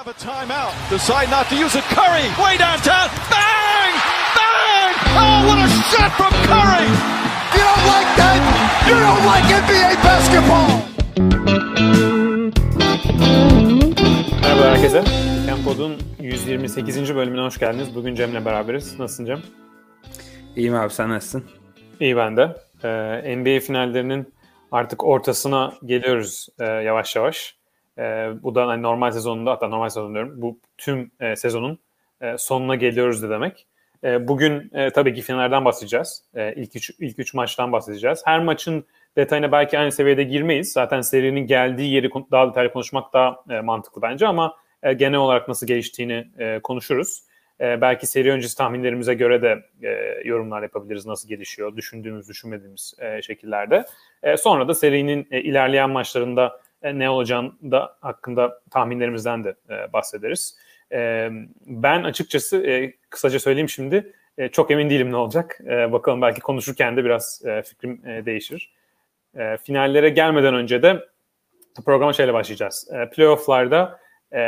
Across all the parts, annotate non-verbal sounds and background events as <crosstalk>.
have a timeout. Decide not to use it. Curry, way downtown. Bang! Bang! Oh, what a shot from Curry! You don't like that? You don't like NBA basketball! Merhaba herkese. Kempod'un 128. bölümüne hoş geldiniz. Bugün Cem'le beraberiz. Nasılsın Cem? İyiyim abi sen nasılsın? İyi ben de. Ee, NBA finallerinin artık ortasına geliyoruz e, yavaş yavaş. E, bu da hani normal sezonunda hatta normal sezon diyorum. Bu tüm e, sezonun e, sonuna geliyoruz de demek. E, bugün e, tabii ki finallerden bahsedeceğiz. E, ilk üç, ilk üç maçtan bahsedeceğiz. Her maçın detayına belki aynı seviyede girmeyiz. Zaten serinin geldiği yeri daha detaylı konuşmak daha e, mantıklı bence ama e, genel olarak nasıl geliştiğini e, konuşuruz. E, belki seri öncesi tahminlerimize göre de e, yorumlar yapabiliriz nasıl gelişiyor, düşündüğümüz, düşünmediğimiz e, şekillerde. E, sonra da serinin e, ilerleyen maçlarında e, ne olacağını da hakkında tahminlerimizden de e, bahsederiz. E, ben açıkçası e, kısaca söyleyeyim şimdi e, çok emin değilim ne olacak. E, bakalım belki konuşurken de biraz e, fikrim e, değişir. E, finallere gelmeden önce de programa şeyle başlayacağız. E, playoff'larda e,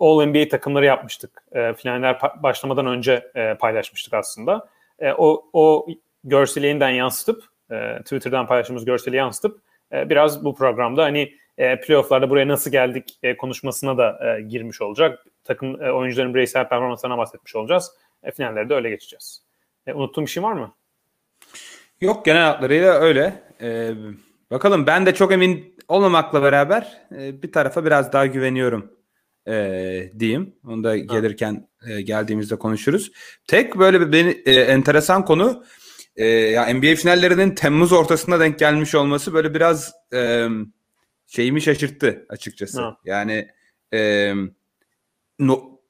All NBA takımları yapmıştık. E, finaller başlamadan önce e, paylaşmıştık aslında. E, o, o görseli yeniden yansıtıp e, Twitter'dan paylaştığımız görseli yansıtıp e, biraz bu programda hani e, playoff'larda buraya nasıl geldik e, konuşmasına da e, girmiş olacak. Takım e, oyuncuların bireysel performanslarına bahsetmiş olacağız. E, finallerde öyle geçeceğiz. E, unuttuğum bir şey var mı? Yok genel hatlarıyla öyle. Ee, bakalım ben de çok emin olmamakla beraber e, bir tarafa biraz daha güveniyorum e, diyeyim. Onu da gelirken e, geldiğimizde konuşuruz. Tek böyle bir beni, e, enteresan konu e, ya NBA finallerinin Temmuz ortasında denk gelmiş olması böyle biraz e, şeyimi şaşırttı açıkçası. Ha. Yani e, no,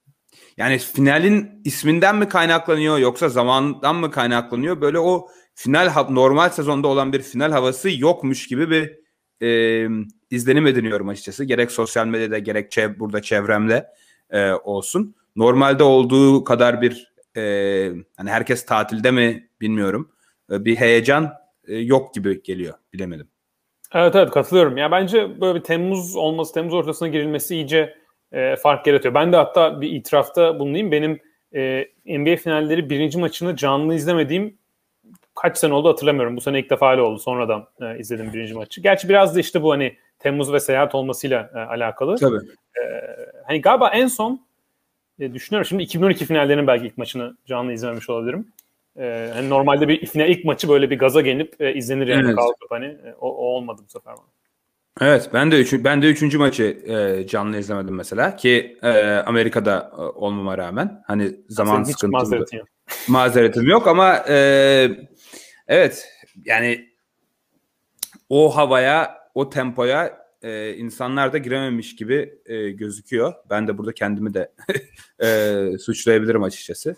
yani finalin isminden mi kaynaklanıyor yoksa zamandan mı kaynaklanıyor? Böyle o final normal sezonda olan bir final havası yokmuş gibi bir e, izlenim ediniyorum açıkçası. Gerek sosyal medyada gerek çev- burada çevremde e, olsun. Normalde olduğu kadar bir e, hani herkes tatilde mi bilmiyorum. E, bir heyecan e, yok gibi geliyor. Bilemedim. Evet evet katılıyorum. Ya bence böyle bir Temmuz olması, Temmuz ortasına girilmesi iyice e, fark yaratıyor. Ben de hatta bir itirafta bulunayım. Benim e, NBA finalleri birinci maçını canlı izlemediğim kaç sene oldu hatırlamıyorum. Bu sene ilk defa öyle oldu. Sonradan e, izledim birinci maçı. Gerçi biraz da işte bu hani Temmuz ve seyahat olmasıyla e, alakalı. Tabii. Hani galiba en son e, düşünüyorum şimdi 2012 finallerinin belki ilk maçını canlı izlememiş olabilirim. E, hani normalde bir final ilk maçı böyle bir gaza gelip e, izlenir yani Evet. kalkıp hani e, o, o olmadı bu sefer bana. Evet ben de üçü, ben de üçüncü maçı e, canlı izlemedim mesela ki e, Amerika'da e, olmama rağmen hani zaman Senin sıkıntılı mazeretin yok. <laughs> mazeretim yok ama e, evet yani o havaya o tempoya e, insanlar da girememiş gibi e, gözüküyor. Ben de burada kendimi de <laughs> e, suçlayabilirim açıkçası.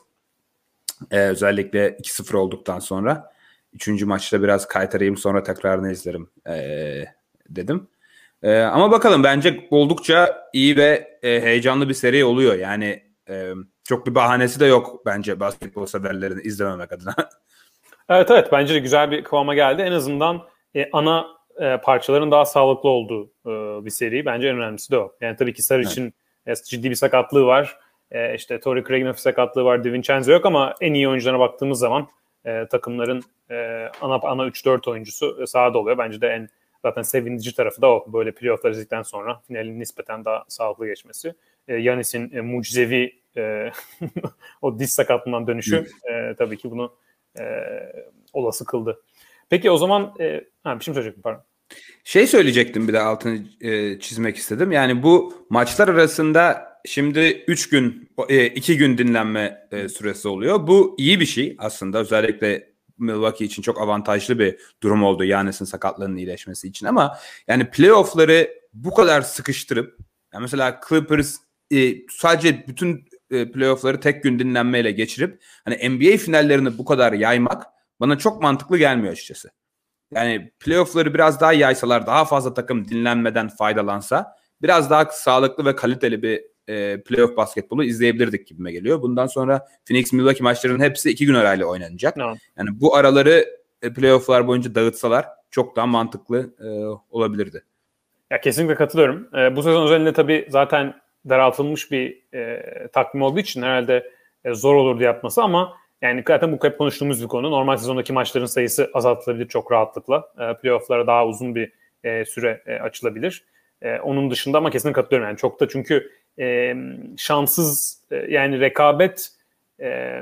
E, özellikle 2-0 olduktan sonra. Üçüncü maçta biraz kaytarayım sonra tekrarını izlerim e, dedim. E, ama bakalım bence oldukça iyi ve e, heyecanlı bir seri oluyor. Yani e, çok bir bahanesi de yok bence basketbol severlerini izlememek adına. <laughs> Evet evet bence de güzel bir kıvama geldi. En azından e, ana e, parçaların daha sağlıklı olduğu e, bir seri. Bence en önemlisi de o. Yani tabii ki Sar için e, ciddi bir sakatlığı var. E, işte Torrey Craig'in hafif sakatlığı var. DiVincenzo yok ama en iyi oyuncularına baktığımız zaman e, takımların e, ana ana 3-4 oyuncusu sahada oluyor. Bence de en zaten sevindirici tarafı da o. Böyle playoff'lar izledikten sonra finalin nispeten daha sağlıklı geçmesi. E, Yanis'in e, mucizevi e, <laughs> o diz sakatlığından dönüşü e, tabii ki bunu e, olası kıldı. Peki o zaman e, ha, bir şey mi söyleyecektim pardon. Şey söyleyecektim bir de altını e, çizmek istedim. Yani bu maçlar arasında şimdi 3 gün 2 gün dinlenme e, süresi oluyor. Bu iyi bir şey aslında. Özellikle Milwaukee için çok avantajlı bir durum oldu Yanis'in sakatlığının iyileşmesi için ama yani playoff'ları bu kadar sıkıştırıp yani mesela Clippers e, sadece bütün e, playoff'ları tek gün dinlenmeyle geçirip hani NBA finallerini bu kadar yaymak bana çok mantıklı gelmiyor açıkçası. Yani playoff'ları biraz daha yaysalar, daha fazla takım dinlenmeden faydalansa biraz daha sağlıklı ve kaliteli bir e, playoff basketbolu izleyebilirdik gibime geliyor. Bundan sonra Phoenix Milwaukee maçlarının hepsi iki gün arayla oynanacak. No. Yani bu araları e, playoff'lar boyunca dağıtsalar çok daha mantıklı e, olabilirdi. Ya kesinlikle katılıyorum. E, bu sezon özelinde tabii zaten daraltılmış bir e, takvim olduğu için herhalde e, zor olurdu yapması ama yani zaten bu hep konuştuğumuz bir konu. Normal sezondaki maçların sayısı azaltılabilir çok rahatlıkla. E, playoff'lara daha uzun bir e, süre e, açılabilir. E, onun dışında ama kesin katılıyorum yani çok da çünkü e, şanssız e, yani rekabet e,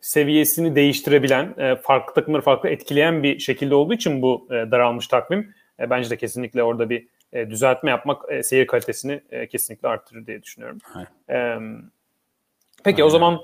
seviyesini değiştirebilen, e, farklı takımları farklı etkileyen bir şekilde olduğu için bu e, daralmış takvim e, bence de kesinlikle orada bir e, düzeltme yapmak e, seyir kalitesini e, kesinlikle arttırır diye düşünüyorum. E, peki Aynen. o zaman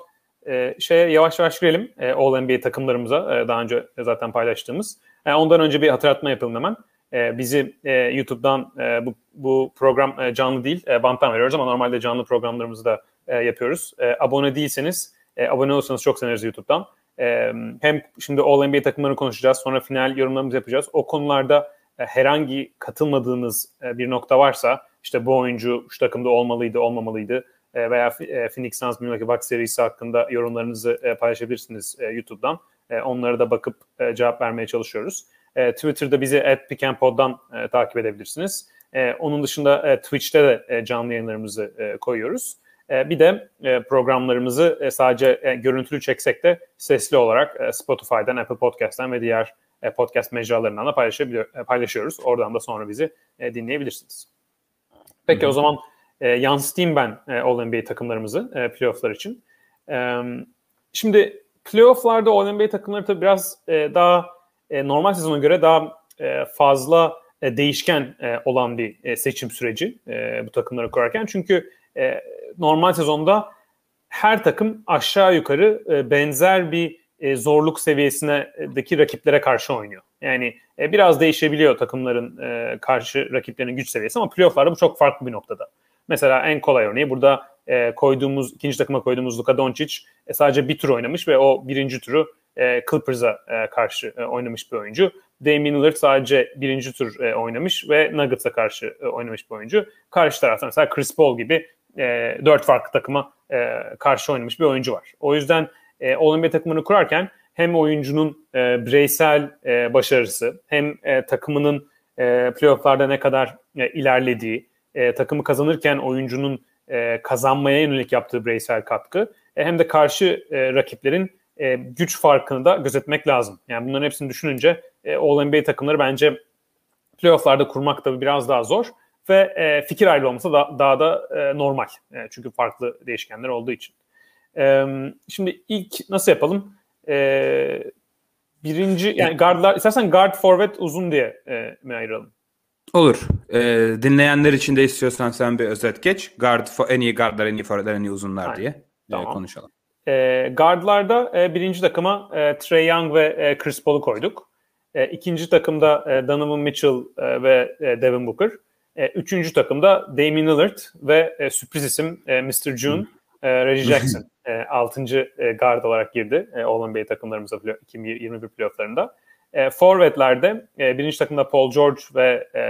e, şeye yavaş yavaş girelim e, All NBA takımlarımıza e, daha önce zaten paylaştığımız. E, ondan önce bir hatırlatma yapalım hemen. E, bizi e, YouTube'dan e, bu, bu program e, canlı değil, e, banttan veriyoruz ama normalde canlı programlarımızı da e, yapıyoruz. E, abone değilseniz, e, abone olursanız çok seviniriz YouTube'dan. E, hem şimdi All NBA takımlarını konuşacağız, sonra final yorumlarımızı yapacağız. O konularda e, herhangi katılmadığınız e, bir nokta varsa, işte bu oyuncu şu takımda olmalıydı, olmamalıydı e, veya e, Phoenix Suns Milwaukee Bucks serisi hakkında yorumlarınızı e, paylaşabilirsiniz e, YouTube'dan. E, onlara da bakıp e, cevap vermeye çalışıyoruz. E, Twitter'da bizi at pickandpod'dan e, takip edebilirsiniz. E, onun dışında e, Twitch'te de e, canlı yayınlarımızı e, koyuyoruz. E, bir de e, programlarımızı e, sadece e, görüntülü çeksek de sesli olarak e, Spotify'dan, Apple Podcast'tan ve diğer e, podcast mecralarından da paylaşabiliyor, e, paylaşıyoruz. Oradan da sonra bizi e, dinleyebilirsiniz. Peki Hı-hı. o zaman e, yansıtayım ben e, All-NBA takımlarımızı e, playofflar için. E, şimdi playofflarda All-NBA takımları tabii biraz e, daha e, normal sezona göre daha e, fazla e, değişken olan bir seçim süreci bu takımları kurarken. Çünkü normal sezonda her takım aşağı yukarı benzer bir e, zorluk seviyesindeki rakiplere karşı oynuyor. Yani biraz değişebiliyor takımların karşı rakiplerinin güç seviyesi ama playofflarda bu çok farklı bir noktada. Mesela en kolay örneği burada koyduğumuz ikinci takıma koyduğumuz Luka Doncic sadece bir tur oynamış ve o birinci turu e, Clippers'a e, karşı e, oynamış bir oyuncu. Damian Lillard sadece birinci tur e, oynamış ve Nuggets'a karşı e, oynamış bir oyuncu. Karşı tarafta mesela Chris Paul gibi e, dört farklı takıma e, karşı oynamış bir oyuncu var. O yüzden e, All takımını kurarken hem oyuncunun e, bireysel e, başarısı hem e, takımının e, playofflarda ne kadar e, ilerlediği, e, takımı kazanırken oyuncunun e, kazanmaya yönelik yaptığı bireysel katkı e, hem de karşı e, rakiplerin e, güç farkını da gözetmek lazım. Yani bunların hepsini düşününce e, All-NBA takımları bence playofflarda kurmak da biraz daha zor ve e, fikir ayrılığı olması da, daha da e, normal. E, çünkü farklı değişkenler olduğu için. E, şimdi ilk nasıl yapalım? E, birinci yani guardlar istersen guard forvet uzun diye e, mi ayıralım? Olur. E, dinleyenler için de istiyorsan sen bir özet geç. Guard en iyi guardlar, en iyi forvetler, en iyi uzunlar Aynen. diye e, tamam. e, konuşalım. E, guardlarda e, birinci takıma e, Trey Young ve e, Chris Paul'u koyduk. E, ikinci takımda e, Donovan Mitchell e, ve e, Devin Booker. E, üçüncü takımda Damian Lillard ve e, sürpriz isim e, Mr. June, e, Reggie Jackson. <laughs> e, altıncı e, guard olarak girdi e, All-NBA takımlarımıza 2021 playofflarında. E, forvetlerde e, birinci takımda Paul George ve e,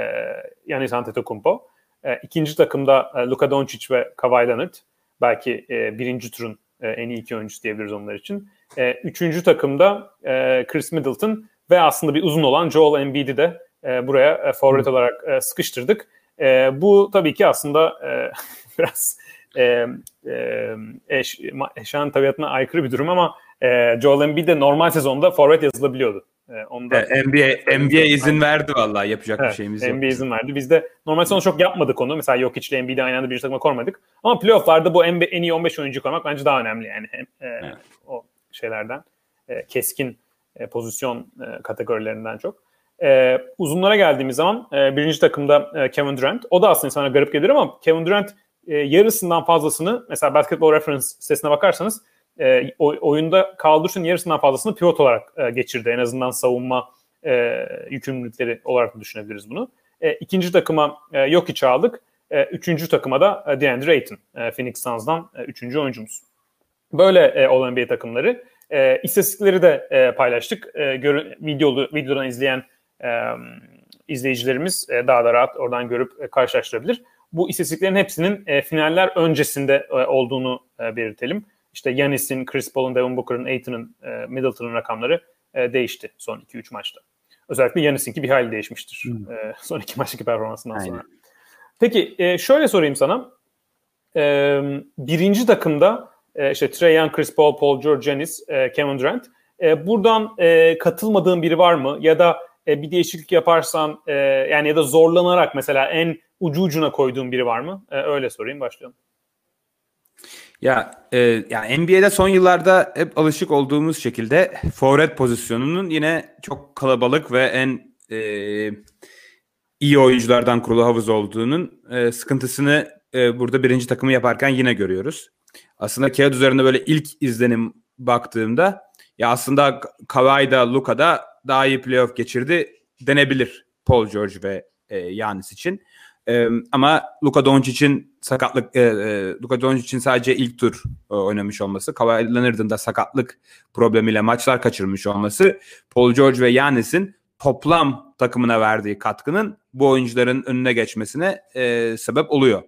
Giannis Antetokounmpo. E, ikinci takımda e, Luka Doncic ve Kawhi Leonard. Belki e, birinci turun e, en iyi iki oyuncusu diyebiliriz onlar için. E, üçüncü takımda e, Chris Middleton ve aslında bir uzun olan Joel Embiid'i de e, buraya e, forvet hmm. olarak e, sıkıştırdık. E, bu tabii ki aslında e, <laughs> biraz e, e, eş, eşyanın tabiatına aykırı bir durum ama e, Joel Embiid de normal sezonda forvet yazılabiliyordu. Onda NBA, NBA izin verdi vallahi yapacak evet, bir şeyimiz yok. NBA izin verdi. Biz de normal sezon çok yapmadık onu. Mesela yok ile Embiid'i aynı anda bir takıma koymadık. Ama playofflarda bu NBA, en iyi 15 oyuncu koymak bence daha önemli yani. Hem, e, evet. O şeylerden e, keskin e, pozisyon kategorilerinden çok. Uzunlara geldiğimiz zaman birinci takımda Kevin Durant. O da aslında sana garip gelir ama Kevin Durant yarısından fazlasını mesela Basketball Reference sitesine bakarsanız e, oyunda kaldırışın yarısından fazlasını pivot olarak e, geçirdi. En azından savunma e, yükümlülükleri olarak düşünebiliriz bunu. E, ikinci takıma e, yok içi aldık. E, üçüncü takıma da e, DeAndre Ayton. E, Phoenix Suns'dan e, üçüncü oyuncumuz. Böyle e, All NBA takımları. E, istatistikleri de e, paylaştık. E, görün, videolu, videodan izleyen e, izleyicilerimiz e, daha da rahat oradan görüp e, karşılaştırabilir. Bu istatistiklerin hepsinin e, finaller öncesinde e, olduğunu e, belirtelim. İşte Yanis'in, Chris Paul'un, Devin Booker'ın, Aiton'un, e, Middleton'ın rakamları e, değişti son 2-3 maçta. Özellikle Yanis'inki bir hayli değişmiştir hmm. e, <laughs> son iki maçtaki performansından Aynen. sonra. Peki e, şöyle sorayım sana. e, birinci takımda e, işte Trey Young, Chris Paul, Paul George, Giannis, e, Kevin Durant. E, buradan e, katıldığın biri var mı? Ya da e, bir değişiklik yaparsan e, yani ya da zorlanarak mesela en ucu ucuna koyduğun biri var mı? E, öyle sorayım başlayalım. Ya e, yani NBA'de son yıllarda hep alışık olduğumuz şekilde forvet pozisyonunun yine çok kalabalık ve en e, iyi oyunculardan kurulu havuz olduğunun e, sıkıntısını e, burada birinci takımı yaparken yine görüyoruz. Aslında kağıt üzerinde böyle ilk izlenim baktığımda ya aslında Kawhi da Luka da daha iyi playoff geçirdi denebilir Paul George ve e, Yanis için. E, ama Luka Doncic'in sakatlık e, e, Luka Doncic'in sadece ilk tur e, oynamış olması, Kawhi Leonard'ın da sakatlık problemiyle maçlar kaçırmış olması, Paul George ve Yanis'in toplam takımına verdiği katkının bu oyuncuların önüne geçmesine e, sebep oluyor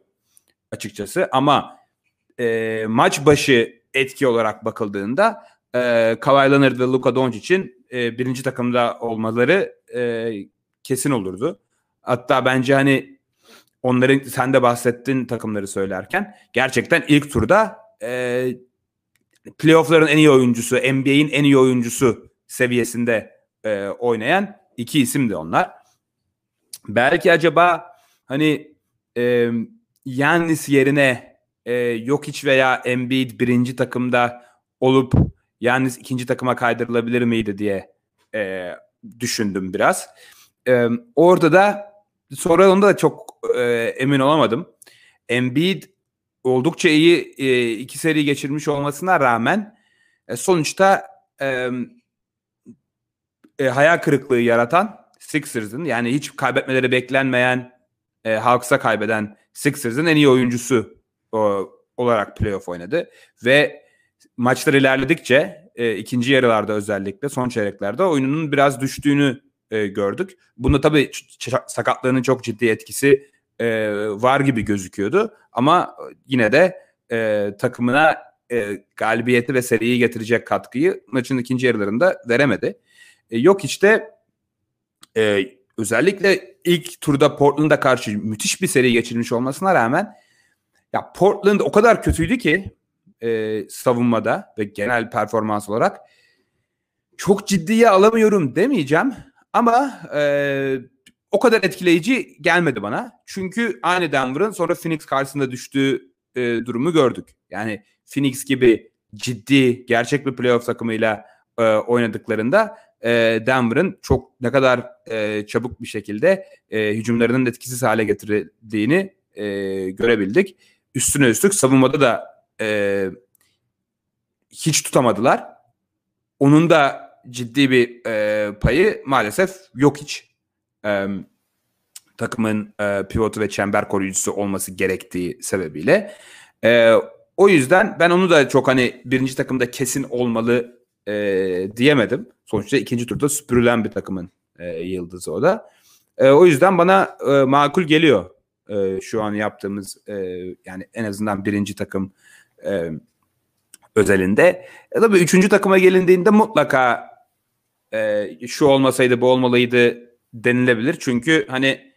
açıkçası. Ama e, maç başı etki olarak bakıldığında e, Kawhi Leonard ve Luka Doncic'in e, birinci takımda olmaları e, kesin olurdu. Hatta bence hani onların sen de bahsettin takımları söylerken gerçekten ilk turda e, playoff'ların en iyi oyuncusu, NBA'in en iyi oyuncusu seviyesinde e, oynayan iki isim de onlar. Belki acaba hani e, Yannis yerine e, Jokic veya Embiid birinci takımda olup Yannis ikinci takıma kaydırılabilir miydi diye e, düşündüm biraz. E, orada da sonra onda da çok e, emin olamadım. Embiid oldukça iyi e, iki seri geçirmiş olmasına rağmen e, sonuçta e, e, hayal kırıklığı yaratan Sixers'ın yani hiç kaybetmeleri beklenmeyen e, Hawks'a kaybeden Sixers'ın en iyi oyuncusu o, olarak playoff oynadı ve maçlar ilerledikçe e, ikinci yarılarda özellikle son çeyreklerde oyununun biraz düştüğünü e, gördük. Bunda tabii sakatlığının çok ciddi etkisi e, var gibi gözüküyordu ama yine de e, takımına e, galibiyeti ve seriyi getirecek katkıyı maçın ikinci yarılarında veremedi. E, yok işte e, özellikle ilk turda Portland'a karşı müthiş bir seri geçirmiş olmasına rağmen ya Portland o kadar kötüydü ki e, savunmada ve genel performans olarak çok ciddiye alamıyorum demeyeceğim ama e, o kadar etkileyici gelmedi bana. Çünkü aynı Denver'ın sonra Phoenix karşısında düştüğü e, durumu gördük. Yani Phoenix gibi ciddi gerçek bir playoff takımıyla e, oynadıklarında e, Denver'ın çok ne kadar e, çabuk bir şekilde e, hücumlarının etkisiz hale getirildiğini e, görebildik. Üstüne üstlük savunmada da e, hiç tutamadılar. Onun da ciddi bir e, payı maalesef yok hiç. E, takımın e, pivotu ve çember koruyucusu olması gerektiği sebebiyle. E, o yüzden ben onu da çok hani birinci takımda kesin olmalı e, diyemedim. Sonuçta ikinci turda süpürülen bir takımın e, yıldızı o da. E, o yüzden bana e, makul geliyor e, şu an yaptığımız e, yani en azından birinci takım e, özelinde. E, tabii üçüncü takıma gelindiğinde mutlaka e, şu olmasaydı bu olmalıydı denilebilir. Çünkü hani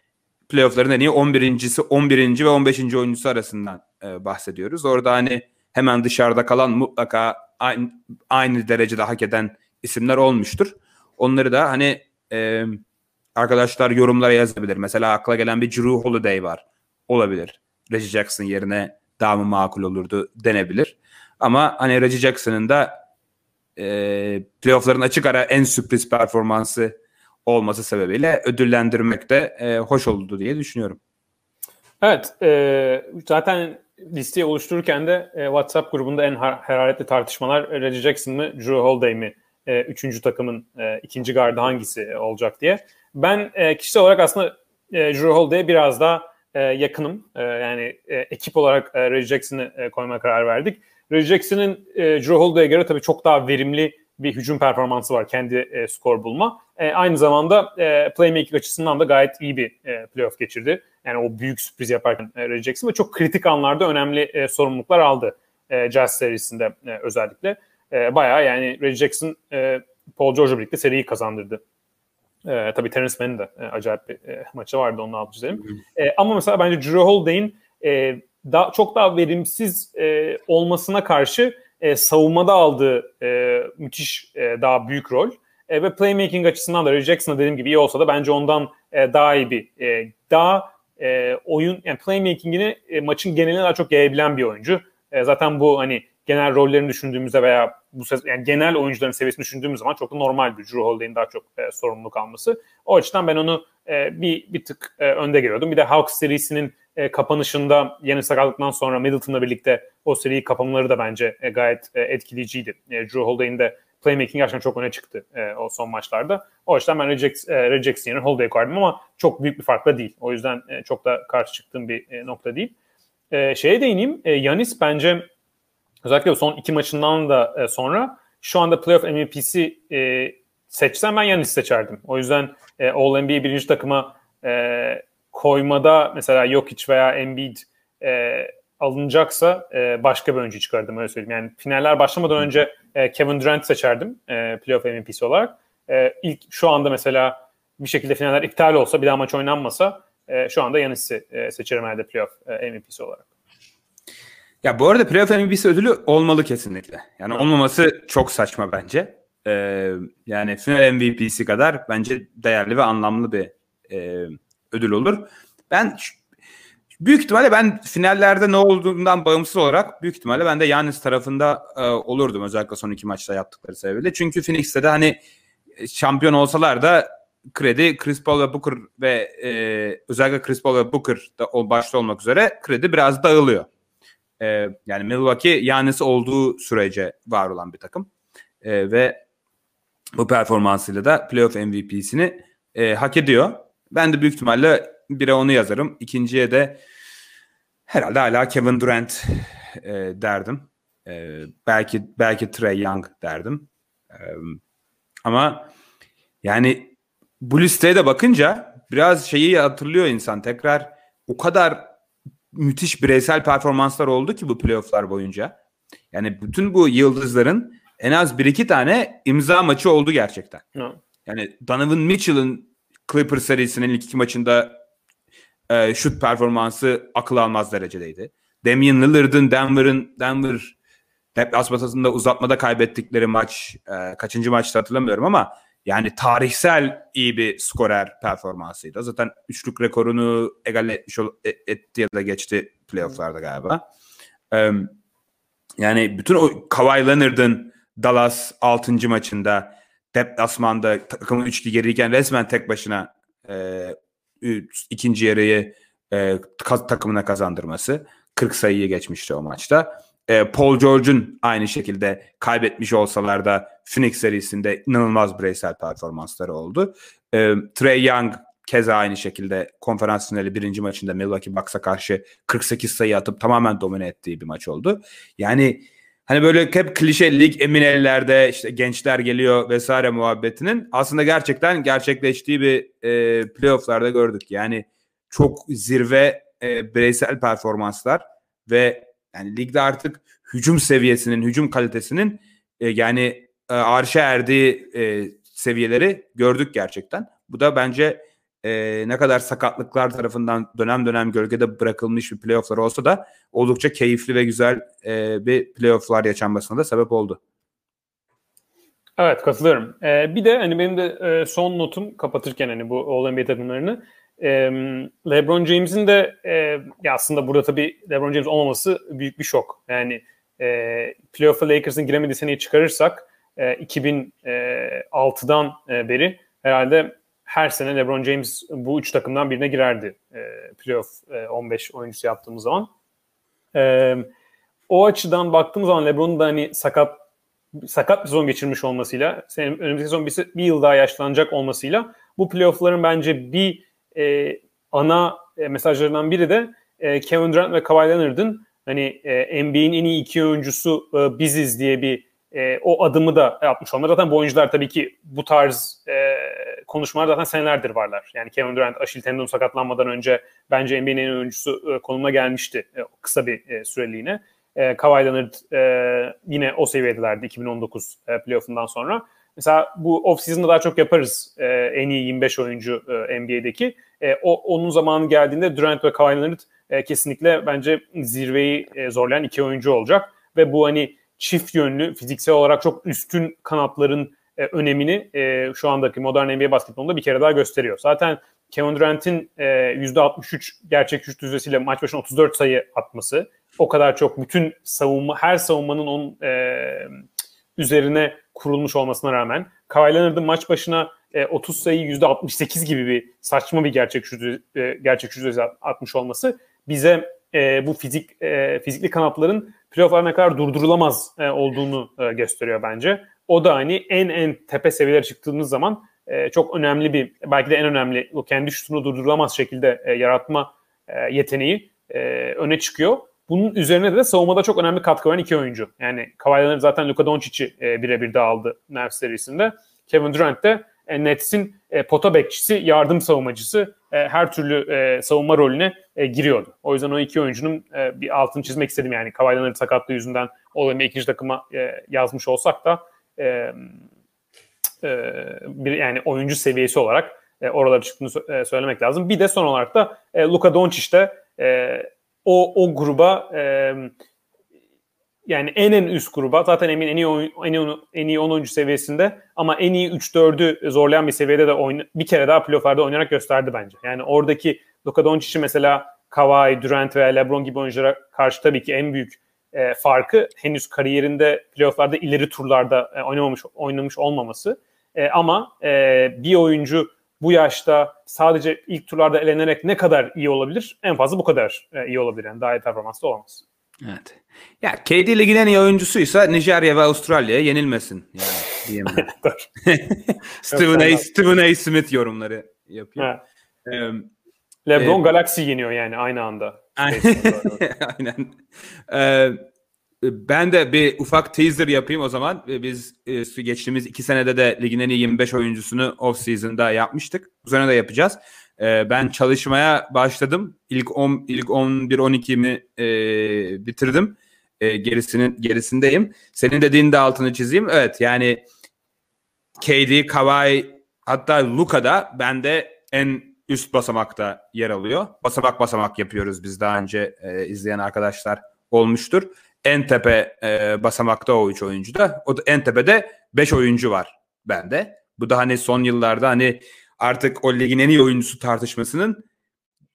playoff'ların en iyi 11.si 11. ve 15. oyuncusu arasından e, bahsediyoruz. Orada hani hemen dışarıda kalan mutlaka aynı, aynı derecede hak eden isimler olmuştur. Onları da hani e, arkadaşlar yorumlara yazabilir. Mesela akla gelen bir Drew Holiday var. Olabilir. Reggie Jackson yerine daha mı makul olurdu denebilir. Ama hani Reggie Jackson'ın da e, playoff'ların açık ara en sürpriz performansı olması sebebiyle ödüllendirmek de e, hoş oldu diye düşünüyorum. Evet, e, zaten listeyi oluştururken de e, WhatsApp grubunda en har- hararetli tartışmalar e, Reggie Jackson mı, Drew Holiday mi, e, üçüncü takımın e, ikinci gardı hangisi olacak diye. Ben e, kişisel olarak aslında e, Drew Holiday'e biraz daha e, yakınım. E, yani e, ekip olarak e, Reggie Jackson'ı e, koymaya karar verdik. Reggie Jackson'ın e, Drew Holiday'e göre tabii çok daha verimli bir hücum performansı var kendi e, skor bulma. E, aynı zamanda e, playmaking açısından da gayet iyi bir e, playoff geçirdi. Yani o büyük sürpriz yaparken e, Reggie Jackson ve çok kritik anlarda önemli e, sorumluluklar aldı e, Jazz serisinde e, özellikle. E, bayağı yani Reggie Jackson e, Paul George'la birlikte seriyi kazandırdı. E, tabii Terence Mann'in de e, acayip bir e, maçı vardı onu altı çizelim. E, ama mesela bence Drew Holiday'in e, daha çok daha verimsiz e, olmasına karşı e, savunmada aldığı e, müthiş e, daha büyük rol. E, ve playmaking açısından da Reggie Jackson'a dediğim gibi iyi olsa da bence ondan e, daha iyi bir e, daha e, oyun yani playmaking'ini e, maçın geneline daha çok yayabilen bir oyuncu. E, zaten bu hani genel rollerini düşündüğümüzde veya bu yani genel oyuncuların seviyesini düşündüğümüz zaman çok da normal bir Drew Holiday'in daha çok e, sorumluluk alması. O açıdan ben onu e, bir bir tık e, önde görüyordum. Bir de Hawks serisinin e, kapanışında yeni sakatlıktan sonra Middleton'la birlikte o seriyi kapamaları da bence e, gayet e, etkileyiciydi. E, Drew Holiday'in de playmaking gerçekten çok öne çıktı e, o son maçlarda. O açıdan ben Reject, e, Reject yerine koyardım ama çok büyük bir farkla değil. O yüzden e, çok da karşı çıktığım bir e, nokta değil. E, şeye değineyim. E, Yanis bence özellikle son iki maçından da e, sonra şu anda playoff MVP'si e, seçsem ben Yanis seçerdim. O yüzden e, All-NBA birinci takıma e, koymada mesela Jokic veya Embiid e, alınacaksa e, başka bir oyuncu çıkardım öyle söyleyeyim. Yani finaller başlamadan önce e, Kevin Durant seçerdim e, playoff MVP'si olarak. E, ilk şu anda mesela bir şekilde finaller iptal olsa bir daha maç oynanmasa e, şu anda Yanis'i e, seçerim herhalde playoff e, MVP'si olarak. Ya bu arada playoff MVP'si ödülü olmalı kesinlikle. Yani olmaması çok saçma bence. Ee, yani final MVP'si kadar bence değerli ve anlamlı bir e, ödül olur. Ben büyük ihtimalle ben finallerde ne olduğundan bağımsız olarak büyük ihtimalle ben de Yanis tarafında e, olurdum özellikle son iki maçta yaptıkları sebebiyle. Çünkü Phoenix'te de hani e, şampiyon olsalar da kredi Chris Paul ve Booker ve e, özellikle Chris Paul ve Booker da o başta olmak üzere kredi biraz dağılıyor. E, yani Milwaukee Yanis olduğu sürece var olan bir takım. E, ve bu performansıyla da playoff MVP'sini e, hak ediyor. Ben de büyük ihtimalle bire onu yazarım. İkinciye de herhalde hala Kevin Durant e, derdim. E, belki belki Trey Young derdim. E, ama yani bu listeye de bakınca biraz şeyi hatırlıyor insan tekrar o kadar müthiş bireysel performanslar oldu ki bu playofflar boyunca. Yani bütün bu yıldızların en az bir iki tane imza maçı oldu gerçekten. No. Yani Donovan Mitchell'ın Clippers serisinin ilk iki maçında e, şut performansı akıl almaz derecedeydi. Damian Lillard'ın Denver'ın Denver deplasmasında uzatmada kaybettikleri maç e, kaçıncı maçta hatırlamıyorum ama yani tarihsel iyi bir skorer performansıydı. Zaten üçlük rekorunu egal etmiş e, etti ya da geçti playofflarda galiba. E, yani bütün o Kawhi Leonard'ın Dallas 6. maçında deplasmanda takımın 3 geriyken resmen tek başına e, ikinci yarıyı e, takımına kazandırması. 40 sayıyı geçmişti o maçta. E, Paul George'un aynı şekilde kaybetmiş olsalar da Phoenix serisinde inanılmaz bireysel performansları oldu. E, Trey Young keza aynı şekilde konferans finali birinci maçında Milwaukee Bucks'a karşı 48 sayı atıp tamamen domine ettiği bir maç oldu. Yani hani böyle hep klişe lig emin ellerde işte gençler geliyor vesaire muhabbetinin aslında gerçekten gerçekleştiği bir e, playofflarda gördük. Yani çok zirve e, bireysel performanslar ve yani ligde artık hücum seviyesinin, hücum kalitesinin e, yani e, arşa erdiği e, seviyeleri gördük gerçekten. Bu da bence e, ne kadar sakatlıklar tarafından dönem dönem gölgede bırakılmış bir playofflar olsa da oldukça keyifli ve güzel e, bir playofflar yaşanmasına da sebep oldu. Evet katılıyorum. Ee, bir de hani benim de e, son notum kapatırken hani bu All-NBA takımlarını e, LeBron James'in de e, ya aslında burada tabii LeBron James olmaması büyük bir şok. Yani e, playoff'a Lakers'ın giremediği seneyi çıkarırsak e, 2006'dan e, beri herhalde her sene LeBron James bu üç takımdan birine girerdi e, playoff e, 15 oyuncusu yaptığımız zaman. E, o açıdan baktığımız zaman LeBron'un da hani sakat sakat bir sezon geçirmiş olmasıyla, senin önümüzdeki sezon bir, bir yıl daha yaşlanacak olmasıyla bu playoff'ların bence bir e, ana e, mesajlarından biri de e, Kevin Durant ve Kawhi Leonard'ın hani e, NBA'in en iyi iki oyuncusu e, biziz diye bir e, o adımı da yapmış olmalı. Zaten bu oyuncular tabii ki bu tarz e, konuşmalar zaten senelerdir varlar. Yani Kevin Durant Aşil tendon sakatlanmadan önce bence NBA'nin en oyuncusu e, konumuna gelmişti e, kısa bir e, süreliğine. E, Kawhi Leonard e, yine o seviyedelerdi 2019 e, playoff'undan sonra. Mesela bu off-season'da daha çok yaparız e, en iyi 25 oyuncu e, NBA'deki. E, o, onun zamanı geldiğinde Durant ve Kawhi Leonard e, kesinlikle bence zirveyi e, zorlayan iki oyuncu olacak ve bu hani çift yönlü fiziksel olarak çok üstün kanatların e, önemini e, şu andaki modern NBA basketbolunda bir kere daha gösteriyor. Zaten Kevin Durant'in e, %63 gerçek şut düzesiyle maç başına 34 sayı atması, o kadar çok bütün savunma, her savunmanın onun e, üzerine kurulmuş olmasına rağmen Kawhi Leonard'ın maç başına e, 30 sayı %68 gibi bir saçma bir gerçek şut e, gerçek şut düzesi atmış olması bize e, bu fizik e, fizikli kanatların playoff'lar ne kadar durdurulamaz e, olduğunu e, gösteriyor bence. O da hani en en tepe seviyelere çıktığımız zaman e, çok önemli bir belki de en önemli o kendi şutunu durdurulamaz şekilde e, yaratma e, yeteneği e, öne çıkıyor. Bunun üzerine de savunmada çok önemli katkı veren iki oyuncu. Yani Kawhi zaten Luka Doncic'i e, birebir aldı Nerf serisinde. Kevin Durant de e, Nets'in e, pota bekçisi, yardım savunmacısı e, her türlü e, savunma rolüne e, giriyordu. O yüzden o iki oyuncunun e, bir altını çizmek istedim. Yani Kawhi sakatlığı yüzünden o ikinci takıma e, yazmış olsak da e, e, bir yani oyuncu seviyesi olarak e, oralara çıktığını e, söylemek lazım. Bir de son olarak da e, Luka Doncic de e, o o gruba e, yani en en üst gruba zaten emin en iyi en iyi, en iyi 10 oyuncu seviyesinde ama en iyi 3-4'ü zorlayan bir seviyede de oyun, bir kere daha playofflarda oynayarak gösterdi bence. Yani oradaki Luka Doncic'i mesela Kawhi, Durant veya LeBron gibi oyunculara karşı tabii ki en büyük e, farkı henüz kariyerinde playofflarda ileri turlarda e, oynamamış oynamış olmaması. E, ama e, bir oyuncu bu yaşta sadece ilk turlarda elenerek ne kadar iyi olabilir? En fazla bu kadar e, iyi olabilir. Yani daha iyi performanslı olamaz. Evet. Ya KD ligin en iyi oyuncusuysa Nijerya ve Avustralya'ya yenilmesin. Yani diyeyim <laughs> <laughs> Stephen, A. Stephen A. Smith yorumları yapıyor. Ee, LeBron e, Galaxy yeniyor yani aynı anda. <laughs> Aynen. Ee, ben de bir ufak teaser yapayım o zaman. Biz e, geçtiğimiz iki senede de ligin en iyi 25 oyuncusunu off season'da yapmıştık. Bu sene de yapacağız. Ee, ben çalışmaya başladım. İlk 10 ilk 11 12'mi e, bitirdim. E, gerisinin gerisindeyim. Senin dediğin de altını çizeyim. Evet yani KD, Kawhi hatta Luka da bende en üst basamakta yer alıyor. Basamak basamak yapıyoruz biz daha önce e, izleyen arkadaşlar olmuştur. En tepe e, basamakta o üç oyuncu da. O da en tepede 5 oyuncu var bende. Bu da hani son yıllarda hani artık o ligin en iyi oyuncusu tartışmasının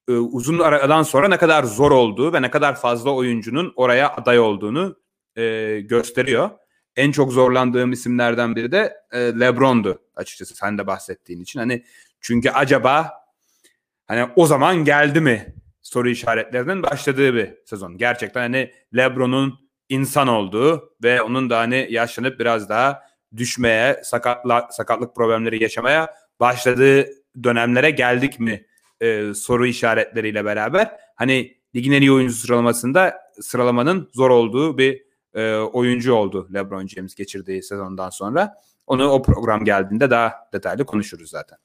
e, uzun aradan sonra ne kadar zor olduğu ve ne kadar fazla oyuncunun oraya aday olduğunu e, gösteriyor. En çok zorlandığım isimlerden biri de e, LeBron'du açıkçası sen de bahsettiğin için. Hani çünkü acaba hani o zaman geldi mi soru işaretlerinin başladığı bir sezon. Gerçekten hani LeBron'un insan olduğu ve onun da hani yaşlanıp biraz daha düşmeye, sakatla, sakatlık problemleri yaşamaya başladığı dönemlere geldik mi e, soru işaretleriyle beraber hani ligin en iyi oyuncu sıralamasında sıralamanın zor olduğu bir e, oyuncu oldu LeBron James geçirdiği sezondan sonra. Onu o program geldiğinde daha detaylı konuşuruz zaten.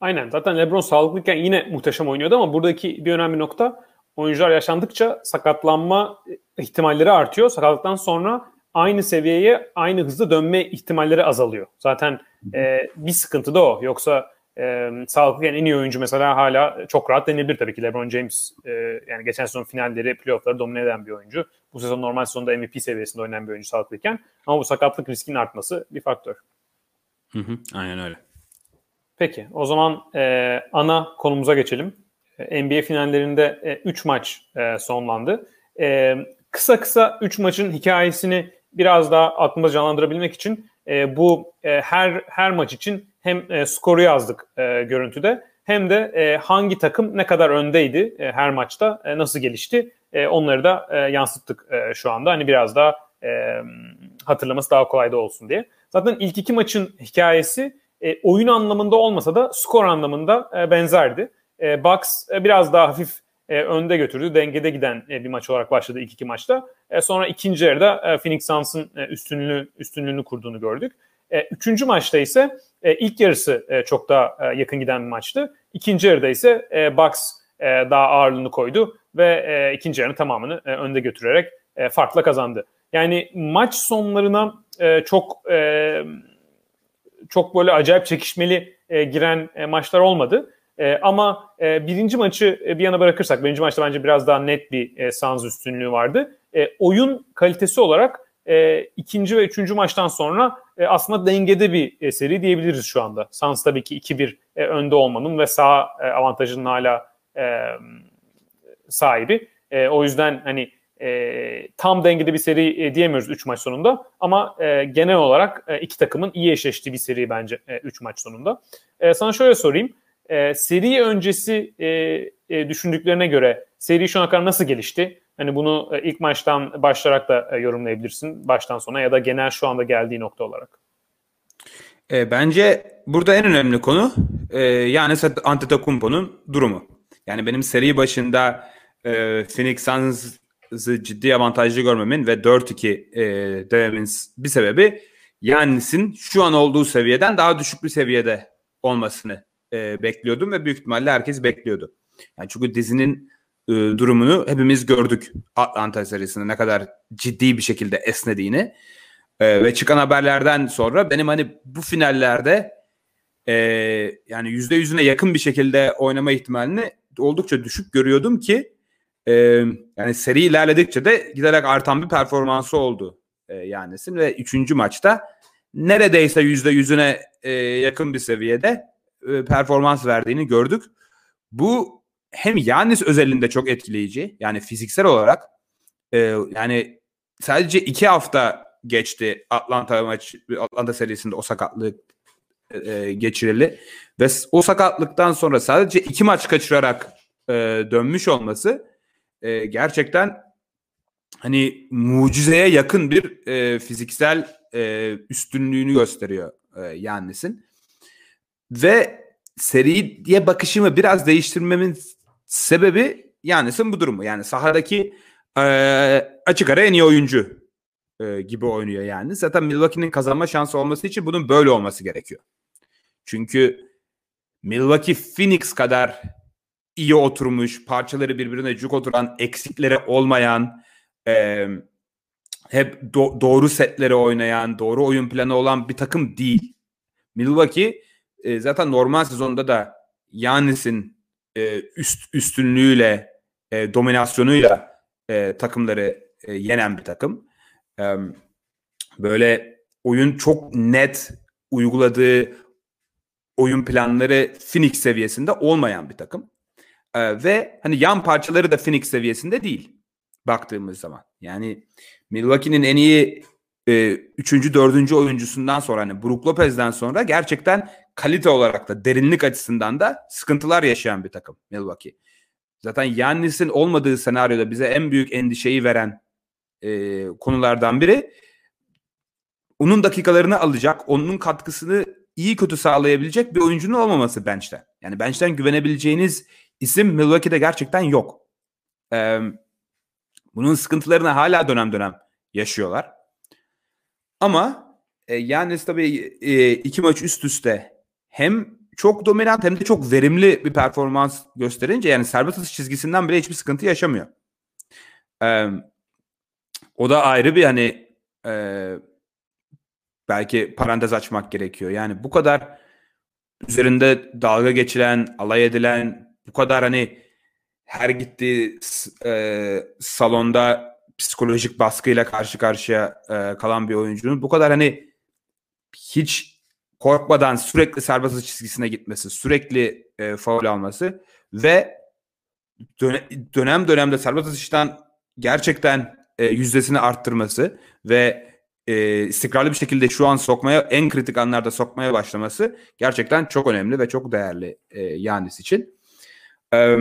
Aynen. Zaten LeBron sağlıklıyken yine muhteşem oynuyordu ama buradaki bir önemli nokta oyuncular yaşandıkça sakatlanma ihtimalleri artıyor. Sakatlıktan sonra aynı seviyeye aynı hızda dönme ihtimalleri azalıyor. Zaten e, bir sıkıntı da o. Yoksa e, sağlıklıyken en iyi oyuncu mesela hala çok rahat denilebilir tabii ki. LeBron James e, yani geçen sezon finalleri, playoffları domine eden bir oyuncu. Bu sezon normal sezonda MVP seviyesinde oynayan bir oyuncu sağlıklıyken. Ama bu sakatlık riskinin artması bir faktör. Hı hı, aynen öyle. Peki o zaman e, ana konumuza geçelim. E, NBA finallerinde 3 e, maç e, sonlandı. E, kısa kısa 3 maçın hikayesini biraz daha aklımda canlandırabilmek için e, bu e, her her maç için hem e, skoru yazdık e, görüntüde hem de e, hangi takım ne kadar öndeydi e, her maçta e, nasıl gelişti e, onları da e, yansıttık e, şu anda. Hani biraz daha e, hatırlaması daha kolay da olsun diye. Zaten ilk iki maçın hikayesi e, oyun anlamında olmasa da skor anlamında e, benzerdi. E, Bucks e, biraz daha hafif e, önde götürdü. Dengede giden e, bir maç olarak başladı ilk iki maçta. E, sonra ikinci yarıda e, Phoenix Suns'ın e, üstünlüğünü, üstünlüğünü kurduğunu gördük. E, üçüncü maçta ise e, ilk yarısı e, çok daha e, yakın giden bir maçtı. İkinci yarıda ise e, Bucks e, daha ağırlığını koydu ve e, ikinci yarının tamamını e, önde götürerek e, farkla kazandı. Yani maç sonlarına e, çok e, çok böyle acayip çekişmeli e, giren e, maçlar olmadı. E, ama e, birinci maçı e, bir yana bırakırsak, birinci maçta bence biraz daha net bir e, Suns üstünlüğü vardı. E, oyun kalitesi olarak e, ikinci ve üçüncü maçtan sonra e, aslında dengede bir e, seri diyebiliriz şu anda. Suns tabii ki 2-1 e, önde olmanın ve sağ e, avantajının hala e, sahibi. E, o yüzden hani e, tam dengede bir seri e, diyemiyoruz 3 maç sonunda ama e, genel olarak e, iki takımın iyi eşleştiği bir seri bence 3 e, maç sonunda. E, sana şöyle sorayım. E, seri öncesi e, e, düşündüklerine göre seri şu ana kadar nasıl gelişti? Hani bunu e, ilk maçtan başlayarak da e, yorumlayabilirsin baştan sona ya da genel şu anda geldiği nokta olarak. E, bence burada en önemli konu e, yani Antetokounmpo'nun durumu. Yani benim seri başında e, Phoenix Suns'ı ciddi avantajlı görmemin ve 4-2 e, dememin bir sebebi Yannis'in şu an olduğu seviyeden daha düşük bir seviyede olmasını e, bekliyordum ve büyük ihtimalle herkes bekliyordu. Yani çünkü dizinin e, durumunu hepimiz gördük Atlanta serisinde ne kadar ciddi bir şekilde esnediğini. E, ve çıkan haberlerden sonra benim hani bu finallerde e, yani yüzde yüzüne yakın bir şekilde oynama ihtimalini oldukça düşük görüyordum ki e, yani seri ilerledikçe de giderek artan bir performansı oldu e, Yanis'in ve üçüncü maçta neredeyse yüzde yüzüne e, yakın bir seviyede e, performans verdiğini gördük. Bu hem Yanis özelinde çok etkileyici yani fiziksel olarak e, yani sadece iki hafta geçti Atlanta maç Atlanta serisinde o sakatlığı e, geçireli ve o sakatlıktan sonra sadece iki maç kaçırarak e, dönmüş olması e, gerçekten hani mucizeye yakın bir e, fiziksel e, üstünlüğünü gösteriyor e, Yannis'in. Ve seriye bakışımı biraz değiştirmemin sebebi Yannis'in bu durumu. Yani sahadaki e, açık ara en iyi oyuncu e, gibi oynuyor yani. Zaten Milwaukee'nin kazanma şansı olması için bunun böyle olması gerekiyor. Çünkü Milwaukee Phoenix kadar iyi oturmuş, parçaları birbirine cuk oturan, eksikleri olmayan, e, hep do- doğru setleri oynayan, doğru oyun planı olan bir takım değil. Milwaukee e, zaten normal sezonda da Yanis'in e, üst üstünlüğüyle, e, dominasyonuyla e, takımları e, yenen bir takım. E, böyle oyun çok net uyguladığı oyun planları Phoenix seviyesinde olmayan bir takım. Ee, ve hani yan parçaları da Phoenix seviyesinde değil baktığımız zaman. Yani Milwaukee'nin en iyi e, üçüncü, dördüncü oyuncusundan sonra hani Brook Lopez'den sonra gerçekten kalite olarak da derinlik açısından da sıkıntılar yaşayan bir takım Milwaukee. Zaten Yannis'in olmadığı senaryoda bize en büyük endişeyi veren e, konulardan biri onun dakikalarını alacak, onun katkısını iyi kötü sağlayabilecek bir oyuncunun olmaması bench'ten. Yani bench'ten güvenebileceğiniz isim Milwaukee'de gerçekten yok. Ee, bunun sıkıntılarını hala dönem dönem yaşıyorlar. Ama e, yani tabii e, iki maç üst üste hem çok dominant hem de çok verimli bir performans gösterince yani serbest atış çizgisinden bile hiçbir sıkıntı yaşamıyor. Ee, o da ayrı bir hani e, belki parantez açmak gerekiyor. Yani bu kadar üzerinde dalga geçilen, alay edilen, bu kadar hani her gittiği e, salonda psikolojik baskıyla karşı karşıya e, kalan bir oyuncunun bu kadar hani hiç korkmadan sürekli serbest çizgisine gitmesi, sürekli e, faul alması ve dönem dönemde serbest atıştan gerçekten e, yüzdesini arttırması ve e, istikrarlı bir şekilde şu an sokmaya en kritik anlarda sokmaya başlaması gerçekten çok önemli ve çok değerli e, Yanis için. E,